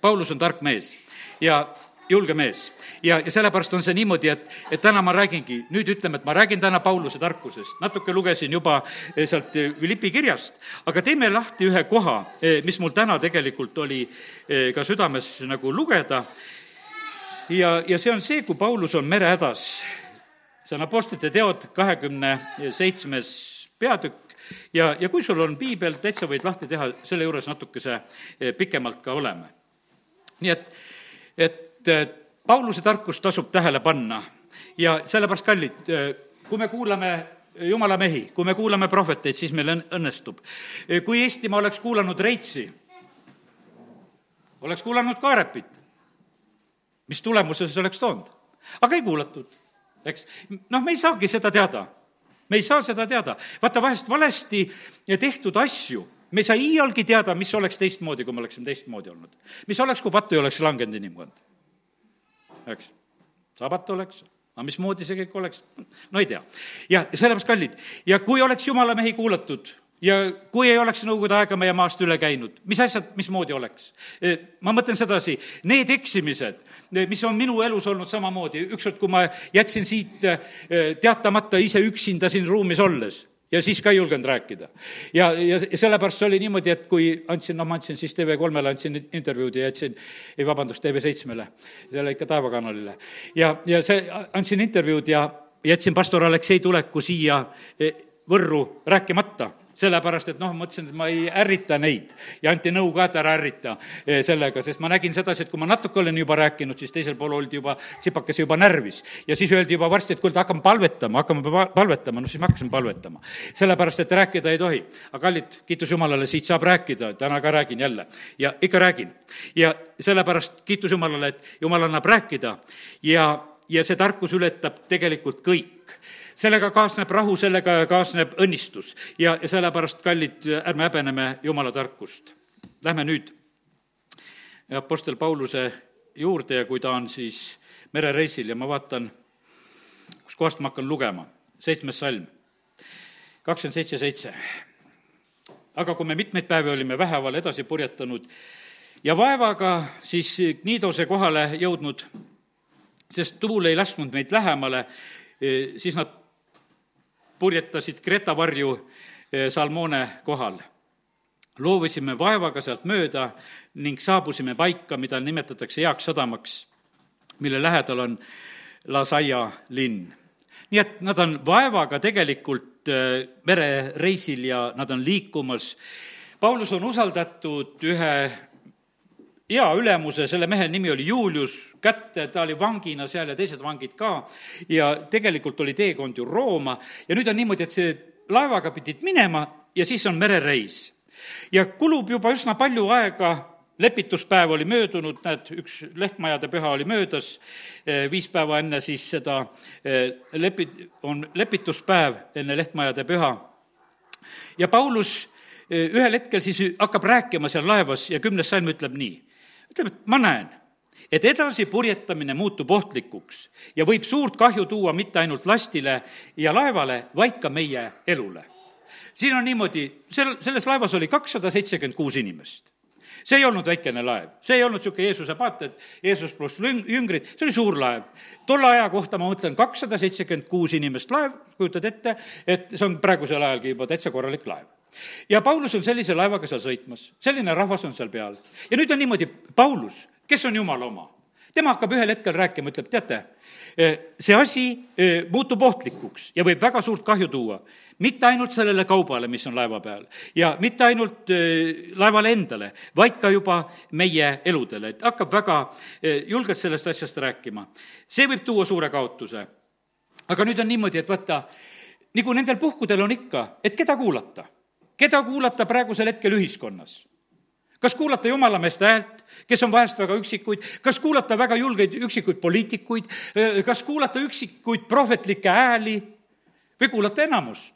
Paulus on tark mees ja julge mees. ja, ja sellepärast on see niimoodi, et, et täna ma räägingi, nüüd ütleme, et ma räägin täna Pauluse tarkusest, natuke lugesin juba eh, sealt eh, Philippi kirjast, aga teeme lahti ühe koha, eh, mis mul täna tegelikult oli ka südames nagu lugeda. ja, ja see on see, kui Paulus on merehädas. see on Apostlite teod kahekümne seitsmes peatükk ja, ja kui sul on piibel, täitsa võid lahti teha, selle juures natukese pikemalt ka oleme. nii et, et et Pauluse tarkust tasub tähele panna ja sellepärast, kallid, kui me kuulame jumala mehi, kui me kuulame prohveteid, siis meil õnnestub. kui Eestimaa oleks kuulanud Reitsi, oleks kuulanud Kaarepit, mis tulemuse see oleks toonud? aga ei kuulatud, eks. noh, me ei saagi seda teada. me ei saa seda teada. vaata, vahest valesti tehtud asju me ei saa iialgi teada, mis oleks teistmoodi, kui me oleksime teistmoodi olnud. mis oleks, kui pattu ei oleks langenud inimkond? Eks, sabat oleks, aga mismoodi see kõik oleks? no ei tea. ja sellepärast, kallid, ja kui oleks jumala mehi kuulatud ja kui ei oleks Nõukogude aega meie maast üle käinud, mis asjad, mismoodi oleks? ma mõtlen sedasi, need eksimised, mis on minu elus olnud samamoodi, ükskord, kui ma jätsin siit teatamata ise üksinda siin ruumis olles ja siis ka ei julgenud rääkida. ja, ja sellepärast see oli niimoodi, et kui andsin, noh, ma andsin siis TV3-le, andsin intervjuud ja jätsin, ei vabandust, TV7-le, selle ikka Taevakanalile. ja, ja see, andsin intervjuud ja jätsin pastor Aleksei tuleku siia eh, Võrru rääkimata sellepärast et noh, mõtlesin, et ma ei ärrita neid ja anti nõu ka, et ära ärrita eh, sellega, sest ma nägin sedasi, et kui ma natuke olen juba rääkinud, siis teisel pool oldi juba tsipakese juba närvis. ja siis öeldi juba varsti, et kuule, hakkame palvetama, hakkame palvetama, no siis me hakkasime palvetama. sellepärast, et rääkida ei tohi. aga kallid, kiitus Jumalale, siit saab rääkida, täna ka räägin jälle. ja ikka räägin. ja sellepärast kiitus Jumalale, et Jumal annab rääkida ja, ja see tarkus ületab tegelikult kõik sellega kaasneb rahu, sellega kaasneb õnnistus ja, ja sellepärast, kallid, ärme häbeneme Jumala tarkust. Lähme nüüd Apostel Pauluse juurde ja kui ta on siis merereisil ja ma vaatan, kuskohast ma hakkan lugema, seitsmes salm, kakskümmend seitse, seitse. aga kui me mitmeid päevi olime vähehaaval edasi purjetanud ja vaevaga siis Gnidose kohale jõudnud, sest tuul ei lasknud meid lähemale, siis nad purjetasid Kreta varju eh, Salmone kohal. loovisime vaevaga sealt mööda ning saabusime paika, mida nimetatakse heaks sadamaks, mille lähedal on Lasaia linn. nii et nad on vaevaga tegelikult eh, merereisil ja nad on liikumas. Paulus on usaldatud ühe hea ülemuse, selle mehe nimi oli Julius, kätte, ta oli vangina seal ja teised vangid ka, ja tegelikult oli teekond ju Rooma. Ja nüüd on niimoodi, et see laevaga pidid minema ja siis on merereis. ja kulub juba üsna palju aega, lepituspäev oli möödunud, näed, üks lehtmajade püha oli möödas, eh, viis päeva enne siis seda eh, lepi-, on lepituspäev enne lehtmajade püha. ja Paulus eh, ühel hetkel siis hakkab rääkima seal laevas ja kümnes salm ütleb nii ütleb, et ma näen, et edasi purjetamine muutub ohtlikuks ja võib suurt kahju tuua mitte ainult lastile ja laevale, vaid ka meie elule. siin on niimoodi, sel, selles laevas oli kakssada seitsekümmend kuus inimest. See ei olnud väikene laev, see ei olnud niisugune Jeesuse paat, et Jeesus pluss jüngrid, see oli suur laev. tolle aja kohta ma mõtlen kakssada seitsekümmend kuus inimest laev, kujutad ette, et see on praegusel ajalgi juba täitsa korralik laev ja Paulus on sellise laevaga seal sõitmas, selline rahvas on seal peal. ja nüüd on niimoodi, Paulus, kes on jumala oma, tema hakkab ühel hetkel rääkima, ütleb, teate, eh, see asi eh, muutub ohtlikuks ja võib väga suurt kahju tuua. mitte ainult sellele kaubale, mis on laeva peal ja mitte ainult eh, laevale endale, vaid ka juba meie eludele, et hakkab väga julgelt sellest asjast rääkima. see võib tuua suure kaotuse. aga nüüd on niimoodi, et vaata, nagu nendel puhkudel on ikka, et keda kuulata keda kuulata praegusel hetkel ühiskonnas? kas kuulata jumalameeste häält, kes on vahest väga üksikuid, kas kuulata väga julgeid üksikuid poliitikuid, kas kuulata üksikuid prohvetlikke hääli või kuulata enamust?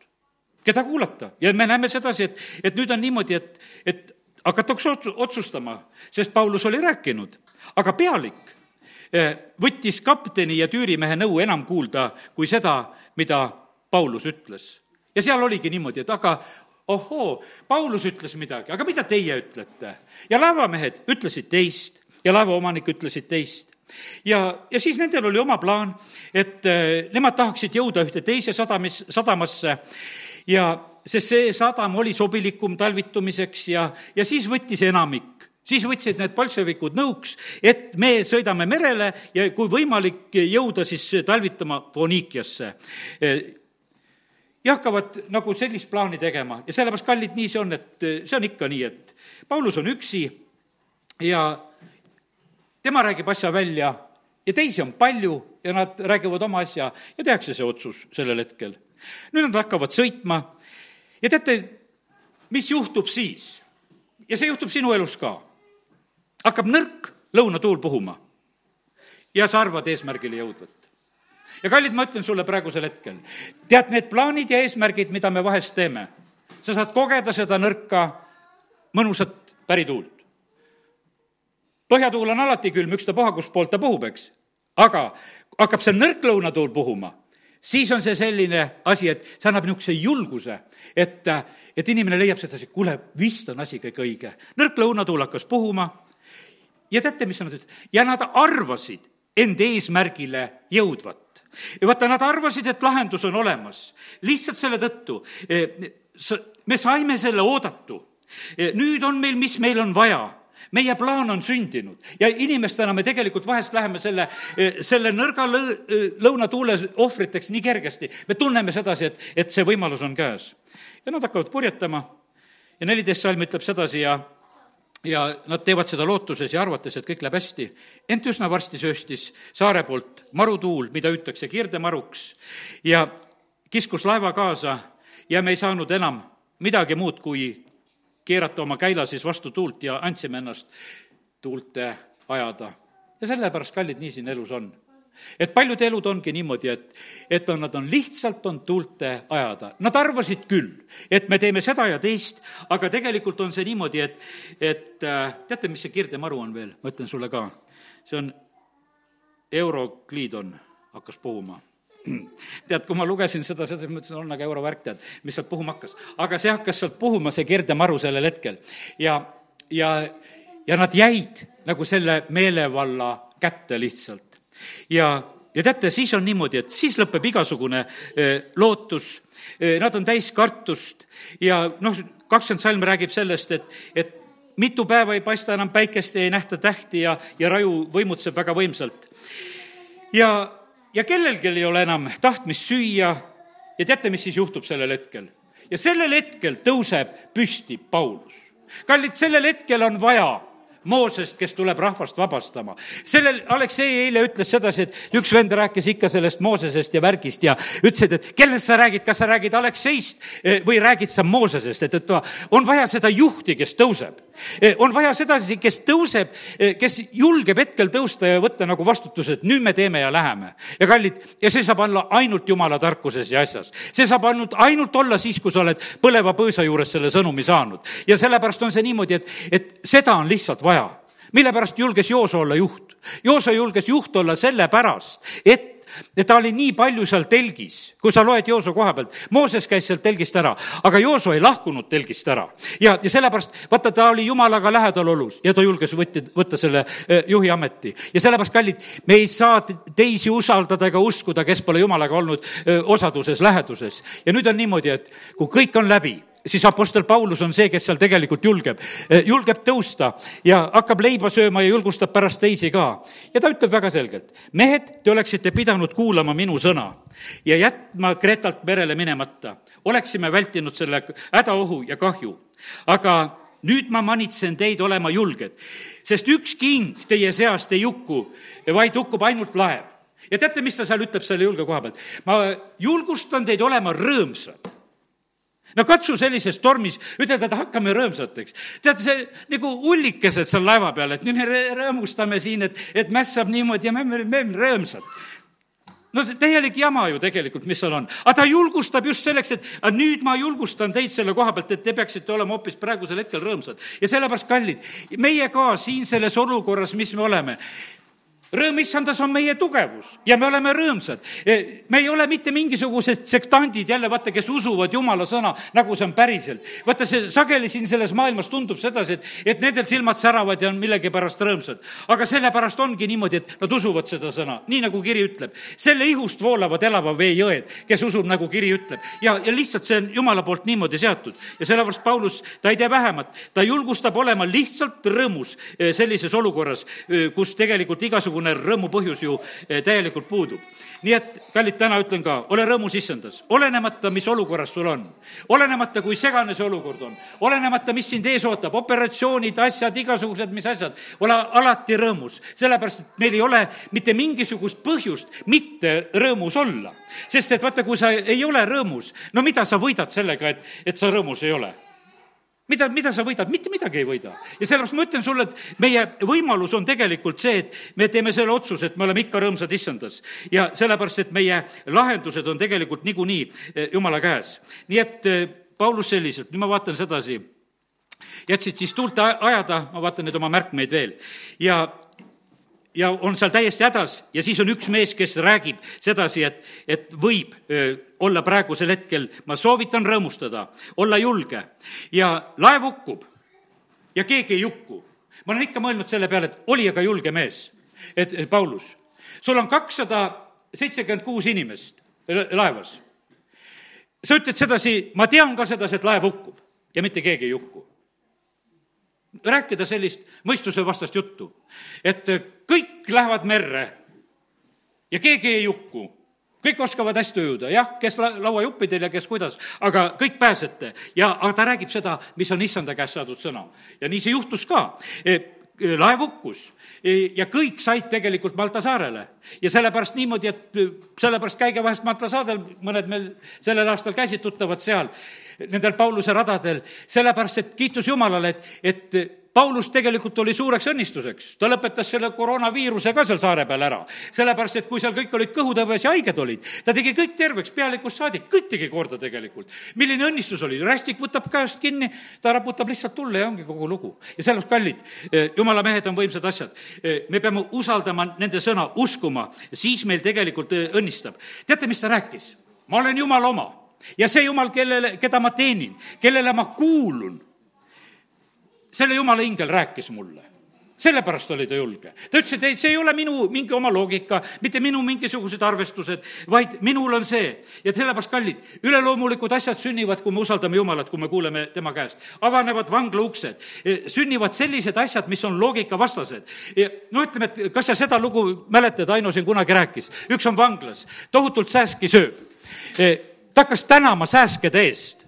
keda kuulata? ja me näeme sedasi, et, et nüüd on niimoodi, et, et hakatakse otsustama, sest Paulus oli rääkinud, aga pealik eh, võttis kapteni ja tüürimehe nõu enam kuulda kui seda, mida Paulus ütles. ja seal oligi niimoodi, et aga ohoo, Paulus ütles midagi, aga mida teie ütlete? ja laevamehed ütlesid teist ja laevaomanik ütlesid teist. Ja, ja siis nendel oli oma plaan, et äh, nemad tahaksid jõuda ühte teise sadamis, sadamasse. Ja sest see sadam oli sobilikum talvitumiseks ja, ja siis võttis enamik. Siis võtsid need bolševikud nõuks, et me sõidame merele ja kui võimalik, jõuda siis talvitama Fonikiasse ja hakkavad nagu sellist plaani tegema ja sellepärast, kallid, nii see on, et eh, see on ikka nii, et Paulus on üksi ja tema räägib asja välja ja teisi on palju ja nad räägivad oma asja ja tehakse see otsus sellel hetkel. nüüd nad hakkavad sõitma ja teate, mis juhtub siis? ja see juhtub sinu elus ka. hakkab nõrk lõunatuul puhuma ja sa arvad eesmärgile jõudvat ja kallid, ma ütlen sulle praegusel hetkel, tead, need plaanid ja eesmärgid, mida me vahest teeme, sa saad kogeda seda nõrka mõnusat pärituult. põhjatuul on alati külm, ükstapuha, kustpoolt ta puhub, eks. aga hakkab see nõrk lõunatuul puhuma, siis on see selline asi, et see annab niisuguse julguse, et, et inimene leiab sedasi, kuule, vist on asi kõik õige. nõrk lõunatuul hakkas puhuma ja teate, mis nad ütlesid? ja nad arvasid end eesmärgile jõudvat ja vaata, nad arvasid, et lahendus on olemas. lihtsalt selle tõttu eh, me saime selle oodatu. Eh, nüüd on meil, mis meil on vaja meie plaan on sündinud ja inimestena me tegelikult vahest läheme selle, eh, selle nõrga lõ-, lõunatuule ohvriteks nii kergesti. me tunneme sedasi, et, et see võimalus on käes. ja nad hakkavad purjetama ja neliteist salm ütleb sedasi ja ja nad teevad seda lootuses ja arvates, et kõik läheb hästi. ent üsna varsti sööstis saare poolt marutuul, mida hüütakse kirdemaruks, ja kiskus laeva kaasa ja me ei saanud enam midagi muud, kui keerata oma käila siis vastu tuult ja andsime ennast tuulte ajada. ja sellepärast, kallid, nii siin elus on et paljude elud ongi niimoodi, et, et on, nad on lihtsalt, on tuulte ajada. Nad arvasid küll, et me teeme seda ja teist, aga tegelikult on see niimoodi, et, et äh, teate, mis see kirdemaru on veel, ma ütlen sulle ka. see on Eurokliidon hakkas puhuma tead, kui ma lugesin seda, siis mõtlesin, on aga eurovärk, tead, mis sealt puhuma hakkas. aga see hakkas sealt puhuma, see kirdemaru sellel hetkel. ja, ja, ja nad jäid nagu selle meelevalla kätte lihtsalt ja, ja teate, siis on niimoodi, et siis lõpeb igasugune eh, lootus, eh, nad on täis kartust ja noh, kakskümmend salm räägib sellest, et, et mitu päeva ei paista enam päikest ja ei nähta tähti ja, ja raju võimutseb väga võimsalt. ja, ja kellelgi ei ole enam tahtmist süüa ja teate, mis siis juhtub sellel hetkel? ja sellel hetkel tõuseb püsti Paulus. kallid, sellel hetkel on vaja Moosest, kes tuleb rahvast vabastama. sellel Aleksei eile ütles sedasi, et üks vend rääkis ikka sellest Moosesest ja värgist ja ütlesid, et kellest sa räägid, kas sa räägid Alekseist eh, või räägid sa Moosesest, et, et on vaja seda juhti, kes tõuseb. Eh, on vaja sedasi, kes tõuseb, eh, kes julgeb hetkel tõusta ja võtta nagu vastutuse, et nüüd me teeme ja läheme. ja kallid, ja see saab olla ainult jumala tarkuses ja asjas. see saab ainult, ainult olla siis, kui sa oled põleva põõsa juures selle sõnumi saanud. ja sellepärast on see niimoodi, et, et seda on lihtsalt vaja vaja. mille pärast julges Jooso olla juht? Jooso julges juht olla sellepärast, et et ta oli nii palju seal telgis, kui sa loed Jooso koha pealt, Mooses käis sealt telgist ära, aga Jooso ei lahkunud telgist ära. ja, ja sellepärast, vaata, ta oli jumalaga lähedal olus ja ta julges võtta, võtta selle juhi ameti. ja sellepärast, kallid, me ei saa teisi usaldada ega uskuda, kes pole jumalaga olnud osaduses, läheduses. ja nüüd on niimoodi, et kui kõik on läbi, siis Apostel Paulus on see, kes seal tegelikult julgeb, eh, julgeb tõusta ja hakkab leiba sööma ja julgustab pärast teisi ka. ja ta ütleb väga selgelt, mehed, te oleksite pidanud kuulama minu sõna ja jätma Kretalt merele minemata. oleksime vältinud selle hädaohu ja kahju. aga nüüd ma manitsen teid olema julged, sest ükski hing teie seast ei hukku, vaid hukkub ainult laev. ja teate, mis ta seal ütleb selle julge koha pealt? ma julgustan teid olema rõõmsad no katsu sellises tormis ütelda, et hakkame rõõmsateks. teate, see nagu ullikesed seal laeva peal, et nüüd me rõõmustame siin, et, et mäss saab niimoodi ja me oleme rõõmsad no see täielik jama ju tegelikult, mis seal on. aga ta julgustab just selleks, et nüüd ma julgustan teid selle koha pealt, et te peaksite olema hoopis praegusel hetkel rõõmsad. ja sellepärast, kallid, meie ka siin selles olukorras, mis me oleme, rõõm issandas on meie tugevus ja me oleme rõõmsad. E, me ei ole mitte mingisugused sektandid jälle, vaata, kes usuvad jumala sõna, nagu see on päriselt. vaata, see sageli siin selles maailmas tundub sedasi, et, et nendel silmad säravad ja on millegipärast rõõmsad. aga sellepärast ongi niimoodi, et nad usuvad seda sõna, nii nagu kiri ütleb. selle ihust voolavad elava vee jõed, kes usub, nagu kiri ütleb. ja, ja lihtsalt see on jumala poolt niimoodi seatud. ja sellepärast Paulus, ta ei tee vähemat, ta julgustab olema lihtsalt rõõmus e, sellises olukorras, e, kus tegelikult igasugune igasugune rõõmu põhjus ju eh, täielikult puudub. nii et, kallid, täna ütlen ka, ole rõõmus issandas, olenemata, mis olukorras sul on. olenemata, kui segane see olukord on, olenemata, mis sind ees ootab, operatsioonid, asjad, igasugused, mis asjad, ole alati rõõmus, sellepärast et meil ei ole mitte mingisugust põhjust mitte rõõmus olla. sest et vaata, kui sa ei ole rõõmus, no mida sa võidad sellega, et, et sa rõõmus ei ole mida, mida sa võidad, mitte midagi ei võida. ja sellepärast ma ütlen sulle, et meie võimalus on tegelikult see, et me teeme selle otsuse, et me oleme ikka rõõmsad issandas. ja sellepärast, et meie lahendused on tegelikult niikuinii eh, jumala käes. nii et eh, Paulus selliselt, nüüd ma vaatan sedasi, jätsid siis tuult ajada, ma vaatan nüüd oma märkmeid veel, ja ja on seal täiesti hädas ja siis on üks mees, kes räägib sedasi, et, et võib olla praegusel hetkel, ma soovitan rõõmustada, olla julge ja laev hukkub ja keegi ei hukku. ma olen ikka mõelnud selle peale, et oli aga julge mees, et Paulus, sul on kakssada seitsekümmend kuus inimest laevas. sa ütled sedasi, ma tean ka sedasi, et laev hukkub ja mitte keegi ei hukku rääkida sellist mõistusevastast juttu, et kõik lähevad merre ja keegi ei hukku kõik oskavad hästi ujuda, jah, kes la-, lauajuppidel ja kes kuidas, aga kõik pääsete. ja, aga ta räägib seda, mis on issanda käest saadud sõna. ja nii see juhtus ka e, laev hukkus e, ja kõik said tegelikult Malta saarele. ja sellepärast niimoodi, et sellepärast käige vahest Malta saadel, mõned meil sellel aastal käisid tuttavad seal, nendel Pauluse radadel, sellepärast et kiitus Jumalale, et, et Paulus tegelikult oli suureks õnnistuseks, ta lõpetas selle koroonaviiruse ka seal saare peal ära. sellepärast, et kui seal kõik olid kõhutõbes ja haiged olid, ta tegi kõik terveks, pealikust saadik, kõik tegi korda tegelikult. milline õnnistus oli, rästik võtab käest kinni, ta raputab lihtsalt tulle ja ongi kogu lugu. ja sellepärast, kallid, eh, jumala mehed on võimsad asjad. Eh, me peame usaldama nende sõna, uskuma, siis meil tegelikult eh, õnnistab. teate, mis ta rääkis? ma olen jumala oma ja see jumal, kellele, keda ma teenin, kellele ma kuulun selle jumala ingel rääkis mulle sellepärast oli ta julge. ta ütles, et ei, see ei ole minu mingi oma loogika, mitte minu mingisugused arvestused, vaid minul on see. ja sellepärast, kallid, üleloomulikud asjad sünnivad, kui me usaldame Jumalat, kui me kuuleme tema käest. avanevad vangla uksed, e, sünnivad sellised asjad, mis on loogikavastased. no ütleme, et kas sa seda lugu mäletad, Aino siin kunagi rääkis, üks on vanglas, tohutult sääski sööb. E, ta hakkas tänama sääskede eest.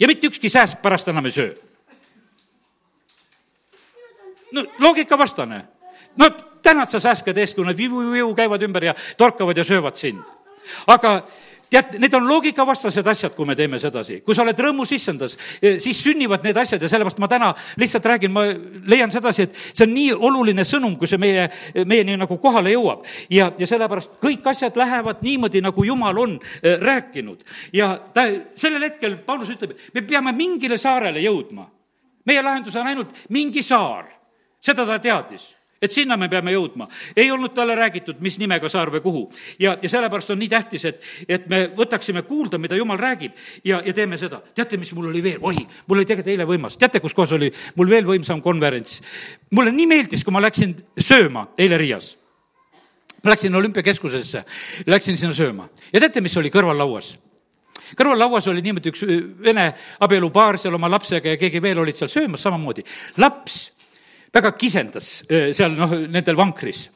ja mitte ükski sääsk pärast enam ei söö no loogikavastane. no tänad sa sääskede eest, kui nad viu-viu käivad ümber ja torkavad ja söövad sind. aga tead, need on loogikavastased asjad, kui me teeme sedasi. kui sa oled rõõmus issandas, eh, siis sünnivad need asjad ja sellepärast ma täna lihtsalt räägin, ma leian sedasi, et see on nii oluline sõnum, kui see meie, meieni nagu kohale jõuab. ja, ja sellepärast kõik asjad lähevad niimoodi, nagu Jumal on äh, rääkinud. ja ta, sellel hetkel Paulus ütleb, me peame mingile saarele jõudma. meie lahendus on ainult mingi saar seda ta teadis et sinna me peame jõudma. ei olnud talle räägitud, mis nimega saar või kuhu. ja, ja sellepärast on nii tähtis, et, et me võtaksime kuulda, mida jumal räägib ja, ja teeme seda. teate, mis mul oli veel, oi, mul oli tegelikult eile võimas, teate, kus kohas oli mul veel võimsam konverents? mulle nii meeldis, kui ma läksin sööma eile Riias. ma läksin olümpiakeskusesse, läksin sinna sööma ja teate, mis oli kõrvallauas? kõrvallauas oli niimoodi üks vene abielupaar seal oma lapsega ja keegi veel olid seal söömas samamoodi. laps väga kisendas seal noh, nendel vankris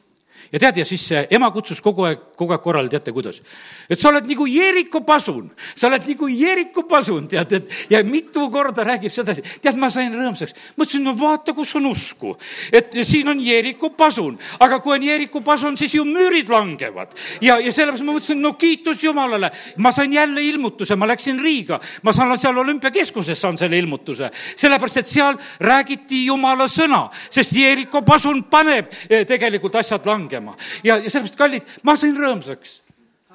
ja tead, ja siis ema kutsus kogu aeg, kogu aeg korrale, teate kuidas? et sa oled nagu Jeeriku pasun, sa oled nagu Jeeriku pasun, tead, et ja mitu korda räägib sedasi. tead, ma sain rõõmsaks, mõtlesin, no vaata, kus on usku. et siin on Jeeriku pasun, aga kui on Jeeriku pasun, siis ju müürid langevad. ja, ja sellepärast ma mõtlesin, no kiitus Jumalale, ma sain jälle ilmutuse, ma läksin Riiga, ma saan seal olümpiakeskuses saan selle ilmutuse. sellepärast, et seal räägiti Jumala sõna, sest Jeeriku pasun paneb eh, tegelikult asjad langema tegema. ja, ja sellepärast, kallid, ma sain rõõmsaks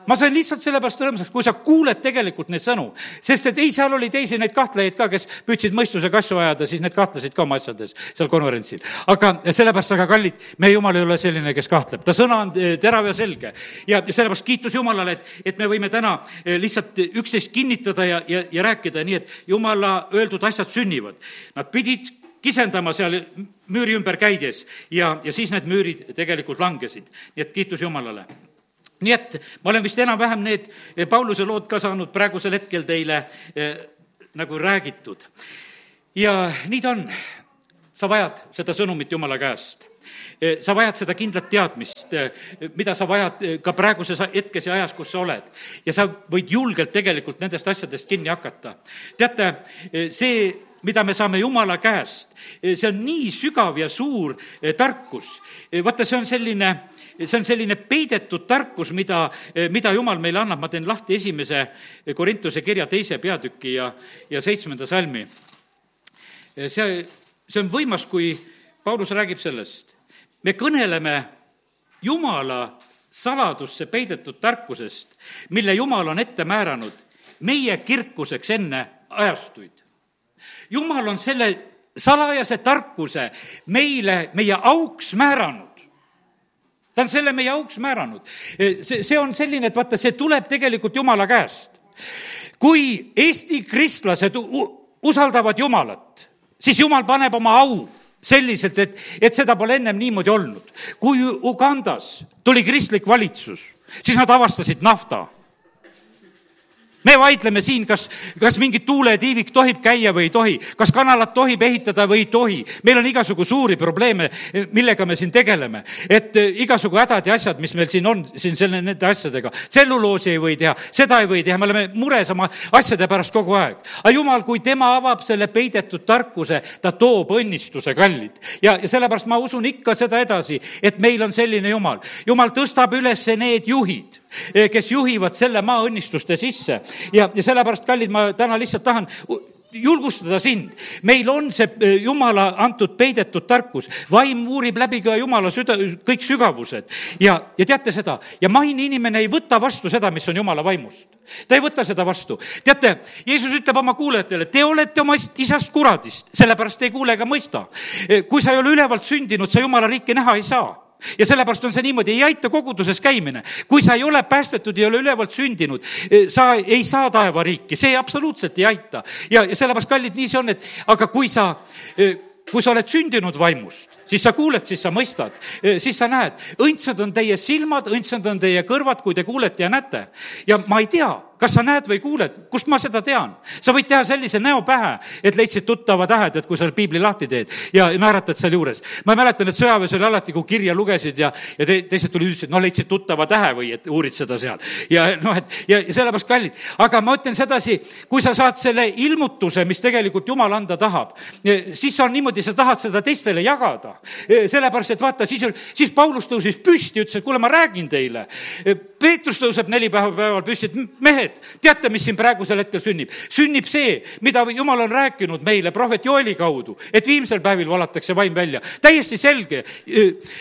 ma sain lihtsalt sellepärast rõõmsaks, kui sa kuuled tegelikult neid sõnu. sest et ei, seal oli teisi neid kahtlejaid ka, kes püüdsid mõistusega asju ajada, siis need kahtlesid ka oma asjades seal konverentsil. aga sellepärast, aga kallid, meie jumal ei ole selline, kes kahtleb, ta sõna on eh, terav ja selge. ja, sellepärast kiitus Jumalale, et, et me võime täna eh, lihtsalt üksteist kinnitada ja, ja, ja rääkida nii, et Jumala öeldud asjad sünnivad. Nad pidid kisendama seal müüri ümber käides ja, ja siis need müürid tegelikult langesid. nii et kiitus Jumalale nii et ma olen vist enam-vähem need Pauluse lood ka saanud praegusel hetkel teile eh, nagu räägitud. ja nii ta on. sa vajad seda sõnumit Jumala käest sa vajad seda kindlat teadmist, mida sa vajad ka praeguses hetkes ja ajas, kus sa oled. ja sa võid julgelt tegelikult nendest asjadest kinni hakata. teate, see mida me saame Jumala käest. see on nii sügav ja suur tarkus. vaata, see on selline, see on selline peidetud tarkus, mida, mida Jumal meile annab, ma teen lahti esimese Korintuse kirja teise peatüki ja, ja seitsmenda salmi. see, see on võimas, kui Paulus räägib sellest me kõneleme Jumala saladusse peidetud tarkusest, mille Jumal on ette määranud meie kirkuseks enne ajastuid. Jumal on selle salajase tarkuse meile, meie auks määranud ta on selle meie auks määranud. see, see on selline, et vaata, see tuleb tegelikult Jumala käest. kui Eesti kristlased usaldavad Jumalat, siis Jumal paneb oma au selliselt, et, et seda pole ennem niimoodi olnud. kui Ugandas tuli kristlik valitsus, siis nad avastasid nafta me vaidleme siin, kas, kas mingit tuuletiivik tohib käia või ei tohi, kas kanalat tohib ehitada või ei tohi. meil on igasugu suuri probleeme, millega me siin tegeleme. et eh, igasugu hädad ja asjad, mis meil siin on, siin selle, nende asjadega. tselluloosi ei või teha, seda ei või teha, me oleme mures oma asjade pärast kogu aeg. aga jumal, kui tema avab selle peidetud tarkuse, ta toob õnnistuse, kallid. ja, ja sellepärast ma usun ikka seda edasi, et meil on selline jumal. jumal tõstab üles need juhid kes juhivad selle maa õnnistuste sisse. ja, ja sellepärast, kallid, ma täna lihtsalt tahan julgustada sind. meil on see eh, Jumala antud peidetud tarkus, vaim uurib läbi ka Jumala süda, kõik sügavused. ja, ja teate seda, ja maine inimene ei võta vastu seda, mis on Jumala vaimust. ta ei võta seda vastu. teate, Jeesus ütleb oma kuulajatele, te olete oma isast kuradist, sellepärast ei kuule ega mõista. Eh, kui sa ei ole ülevalt sündinud, sa Jumala riiki näha ei saa ja sellepärast on see niimoodi, ei aita koguduses käimine. kui sa ei ole päästetud, ei ole ülevalt sündinud, eh, sa ei saa taevariiki, see absoluutselt ei aita. ja, ja sellepärast, kallid, nii see on, et aga kui sa, eh, kui sa oled sündinud vaimust, siis sa kuuled, siis sa mõistad, siis sa näed, õndsad on teie silmad, õndsad on teie kõrvad, kui te kuulete ja näete. ja ma ei tea, kas sa näed või kuuled, kust ma seda tean? sa võid teha sellise näo pähe, et leidsid tuttava tähed, et kui sa piibli lahti teed ja naeratad sealjuures. ma mäletan, et sõjaväes oli alati, kui kirja lugesid ja, ja te, teised tulid, ütlesid, no leidsid tuttava tähe või et uurid seda seal. ja noh, et ja, ja sellepärast kallid. aga ma ütlen sedasi, kui sa saad selle ilmutuse, mis tegelikult Jumal anda tahab, siis on niimoodi, sa tahad seda teistele jagada E, sellepärast, et vaata, siis, siis Paulus tõusis püsti, ütles, et kuule, ma räägin teile. Peetrus tõuseb neli päeva päeval püsti, et mehed, teate, mis siin praegusel hetkel sünnib? sünnib see, mida Jumal on rääkinud meile prohvet Joeli kaudu, et viimsel päevil valatakse vaim välja. täiesti selge.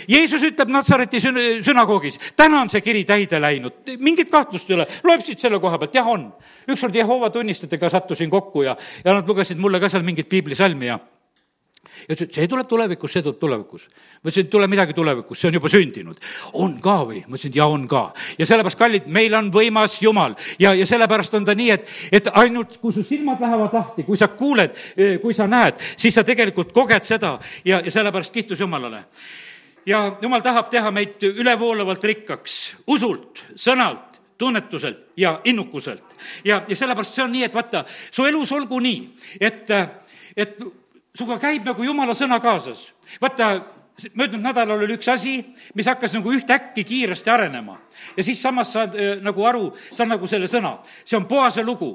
Jeesus ütleb Natsareti sün-, sünagoogis, täna on see kiri täide läinud, mingit kahtlust ei ole. loeb siit selle koha pealt, jah, on. ükskord Jehova tunnistajatega sattusin kokku ja, ja nad lugesid mulle ka seal mingit piiblisalmi ja ja ütles, et see tuleb tulevikus, see tuleb tulevikus. ma ütlesin, et tule midagi tulevikus, see on juba sündinud. on ka või? ma ütlesin, jaa, on ka. ja sellepärast, kallid, meil on võimas Jumal ja, ja sellepärast on ta nii, et, et ainult, kui su silmad lähevad lahti, kui sa kuuled, kui sa näed, siis sa tegelikult koged seda ja, ja sellepärast kiitus Jumalale ja jumal tahab teha meid ülevoolavalt rikkaks usult, sõnalt, tunnetuselt ja innukuselt. ja, ja sellepärast see on nii, et vaata, su elus olgu nii, et, et sinuga käib nagu jumala sõna kaasas. vaata, möödunud nädalal oli üks asi, mis hakkas nagu ühtäkki kiiresti arenema. ja siis samas saad äh, nagu aru, saad nagu selle sõna. see on Boase lugu.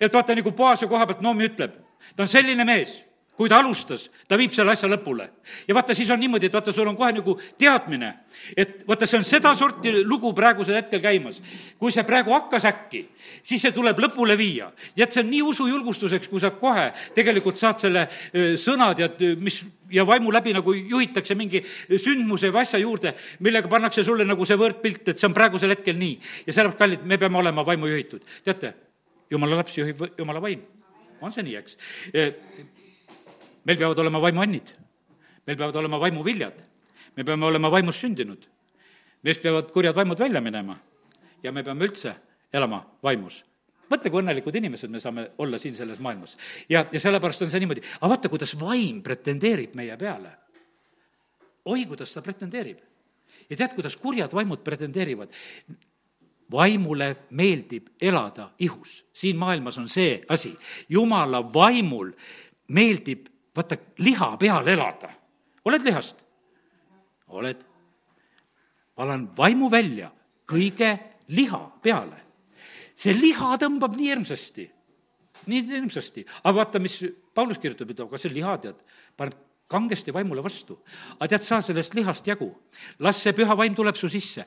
et vaata, nagu Boase koha pealt Noomi ütleb, ta on selline mees kui ta alustas, ta viib selle asja lõpule. ja vaata, siis on niimoodi, et vaata, sul on kohe nagu teadmine, et vaata, see on sedasorti lugu praegusel hetkel käimas. kui see praegu hakkas äkki, siis see tuleb lõpule viia. ja et see on nii usujulgustuseks, kui sa kohe tegelikult saad selle sõnad ja mis ja vaimu läbi nagu juhitakse mingi sündmuse või asja juurde, millega pannakse sulle nagu see võrdpilt, et see on praegusel hetkel nii. ja sellepärast, kallid, me peame olema vaimu juhitud. teate, jumala lapsi juhib jumala vaim. on see nii, eks? Meil peavad olema vaimuannid, meil peavad olema vaimuviljad, me peame olema vaimust sündinud. meist peavad kurjad vaimud välja minema ja me peame üldse elama vaimus mõtle, kui õnnelikud inimesed me saame olla siin selles maailmas. ja, ja sellepärast on see niimoodi, aga vaata, kuidas vaim pretendeerib meie peale. oi, kuidas ta pretendeerib. ja tead, kuidas kurjad vaimud pretendeerivad? vaimule meeldib elada ihus. siin maailmas on see asi, jumala vaimul meeldib vaata, liha peal elada. oled lihast? oled, valan vaimu välja kõige liha peale. see liha tõmbab nii hirmsasti, nii hirmsasti, aga vaata, mis Paulus kirjutab, et aga see liha, tead, paneb kangesti vaimule vastu. aga tead, saa sellest lihast jagu. las see püha vaim tuleb su sisse.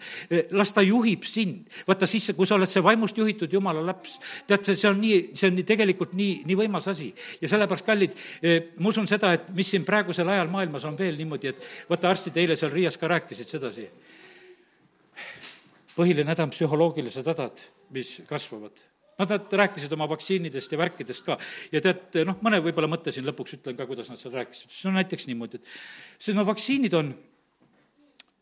las ta juhib sind. vaata siis, kui sa oled see vaimust juhitud jumala laps, tead, see, see on nii, see on nii tegelikult nii, nii võimas asi. ja sellepärast, kallid, ma usun seda, et mis siin praegusel ajal maailmas on veel niimoodi, et vaata, arstid eile seal Riias ka rääkisid sedasi. põhiline häda on psühholoogilised hädad, mis kasvavad Nad, nad rääkisid oma vaktsiinidest ja värkidest ka ja tead, noh, mõne võib-olla mõtte siin lõpuks ütlen ka, kuidas nad seal rääkisid, see on näiteks niimoodi, et see, no vaktsiinid on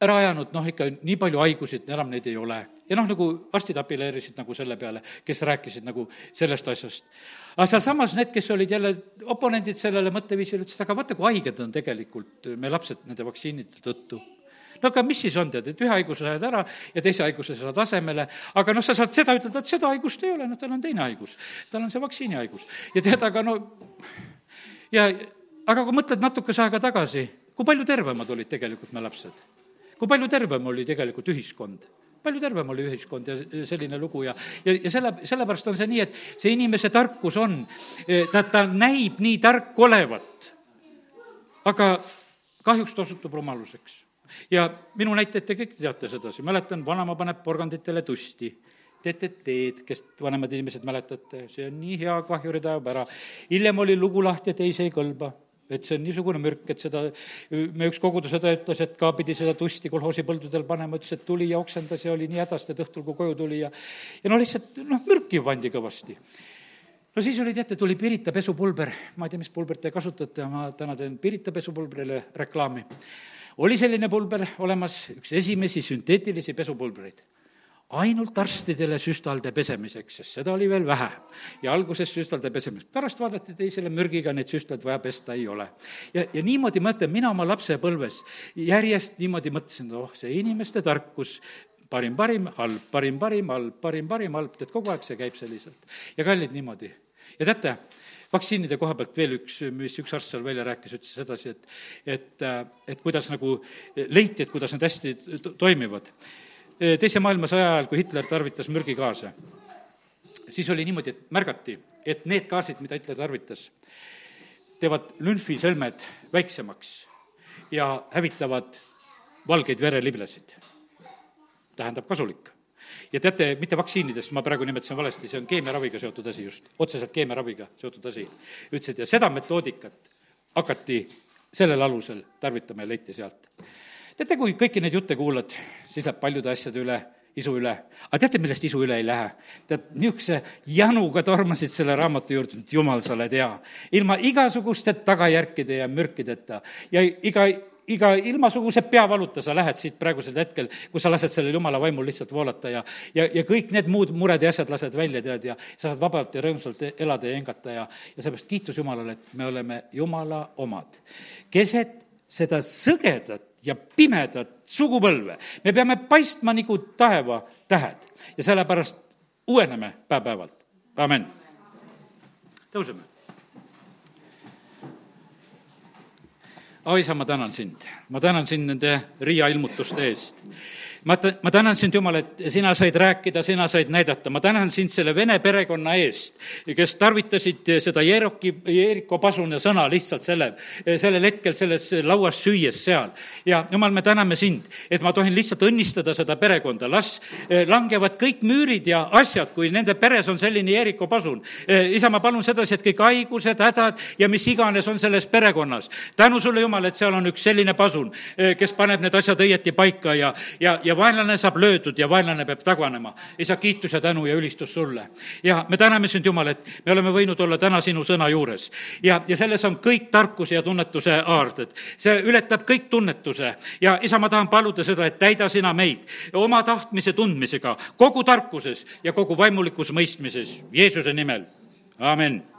ära ajanud noh, ikka nii palju haigusid, enam neid ei ole. ja noh, nagu arstid apelleerisid nagu selle peale, kes rääkisid nagu sellest asjast. aga sealsamas need, kes olid jälle oponendid sellele mõtteviisile, ütlesid, aga vaata, kui haiged on tegelikult meie lapsed nende vaktsiinide tõttu no aga mis siis on, tead, et ühe haiguse saad ära ja teise haiguse saad asemele, aga noh, sa saad seda ütelda, et seda haigust ei ole, noh, tal on teine haigus. tal on see vaktsiinihaigus. ja tead, aga no ja aga kui mõtled natukese aega tagasi, kui palju tervemad olid tegelikult me lapsed? kui palju tervem oli tegelikult ühiskond? palju tervem oli ühiskond ja selline lugu ja, ja, ja selle, sellepärast on see nii, et see inimese tarkus on, ta, ta näib nii tark olevat, aga kahjuks ta osutub rumaluseks ja minu näiteid te kõik teate sedasi, mäletan, vanaema paneb porganditele tusti. Teete teed, kes vanemad inimesed mäletate, see on nii hea, kahjurid ajab ära. hiljem oli lugu lahti, et ei, see ei kõlba. Et see on niisugune mürk, et seda, me üks kogudusõde ütles, et ka pidi seda tusti kolhoosi põldudel panema, ütles, et tuli ja oksendas ja oli nii hädas, et õhtul, kui koju tuli ja ja no lihtsalt noh, mürki pandi kõvasti. no siis oli, teate, tuli Pirita pesupulber, ma ei tea, mis pulbrit te kasutate, ma täna teen Pirita pesupulbrile reklaami oli selline pulber olemas, üks esimesi sünteetilisi pesupulbreid ainult arstidele süstalde pesemiseks, sest seda oli veel vähe. ja alguses süstalde pesemiseks, pärast vaadati teisele mürgiga, neid süstlaid vaja pesta ei ole. ja, ja niimoodi mõtlen, mina oma lapsepõlves järjest niimoodi mõtlesin, oh, see inimeste tarkus, parim, parim, halb, parim, parim, halb, parim, parim, halb, tead, kogu aeg see käib selliselt. ja kallid niimoodi. ja teate, vaktsiinide koha pealt veel üks, mis üks arst seal välja rääkis, ütles sedasi, et, et, et kuidas nagu leiti, et kuidas need hästi toimivad. teise maailmasõja ajal, kui Hitler tarvitas mürgigaase, siis oli niimoodi, et märgati, et need gaasid, mida Hitler tarvitas, teevad lümfisõlmed väiksemaks ja hävitavad valgeid vereliblesid. tähendab kasulik ja teate, mitte vaktsiinidest, ma praegu nimetasin valesti, see on keemiaraviga seotud asi just, otseselt keemiaraviga seotud asi. ütlesid, ja seda metoodikat hakati sellel alusel tarvitama ja leiti sealt. teate, kui kõiki neid jutte kuulad, siis läheb paljude asjade üle isu üle. aga teate, millest isu üle ei lähe? tead, niisuguse januga tormasid selle raamatu juurde, et jumal, sa oled hea. ilma igasuguste tagajärkide ja mürkideta ja iga iga ilmasuguse peavaluta sa lähed siit praegusel hetkel, kui sa lased sellel jumala vaimul lihtsalt voolata ja, ja, ja kõik need muud mured ja asjad lased välja, tead, ja sa saad vabalt ja rõõmsalt elada ja hingata ja, ja seepärast kiitus Jumalale, et me oleme Jumala omad. keset seda sõgedat ja pimedat sugupõlve me peame paistma nagu taevatähed ja sellepärast uueneme päev-päevalt, amen. tõuseme oi isa, ma tänan sind, ma tänan sind nende Riia ilmutuste eest ma, ma tänan sind, Jumal, et sina said rääkida, sina said näidata, ma tänan sind selle vene perekonna eest, kes tarvitasid seda Jeeroki, Jeeriko pasuna sõna lihtsalt selle, sellel hetkel selles lauas süües seal. ja Jumal, me täname sind, et ma tohin lihtsalt õnnistada seda perekonda, las eh, langevad kõik müürid ja asjad, kui nende peres on selline Jeeriko pasun. Eh, isa, ma palun sedasi, et kõik haigused, hädad ja mis iganes on selles perekonnas. tänu sulle, Jumal, et seal on üks selline pasun, eh, kes paneb need asjad õieti paika ja, ja, ja ja vaenlane saab löödud ja vaenlane peab taganema. isa, kiitus ja tänu ja ülistus sulle. ja me täname sind, Jumal, et me oleme võinud olla täna sinu sõna juures. ja, ja selles on kõik tarkuse ja tunnetuse aarded. see ületab kõik tunnetuse ja isa, ma tahan paluda seda, et täida sina meid oma tahtmise tundmisega, kogu tarkuses ja kogu vaimulikus mõistmises, Jeesuse nimel, amin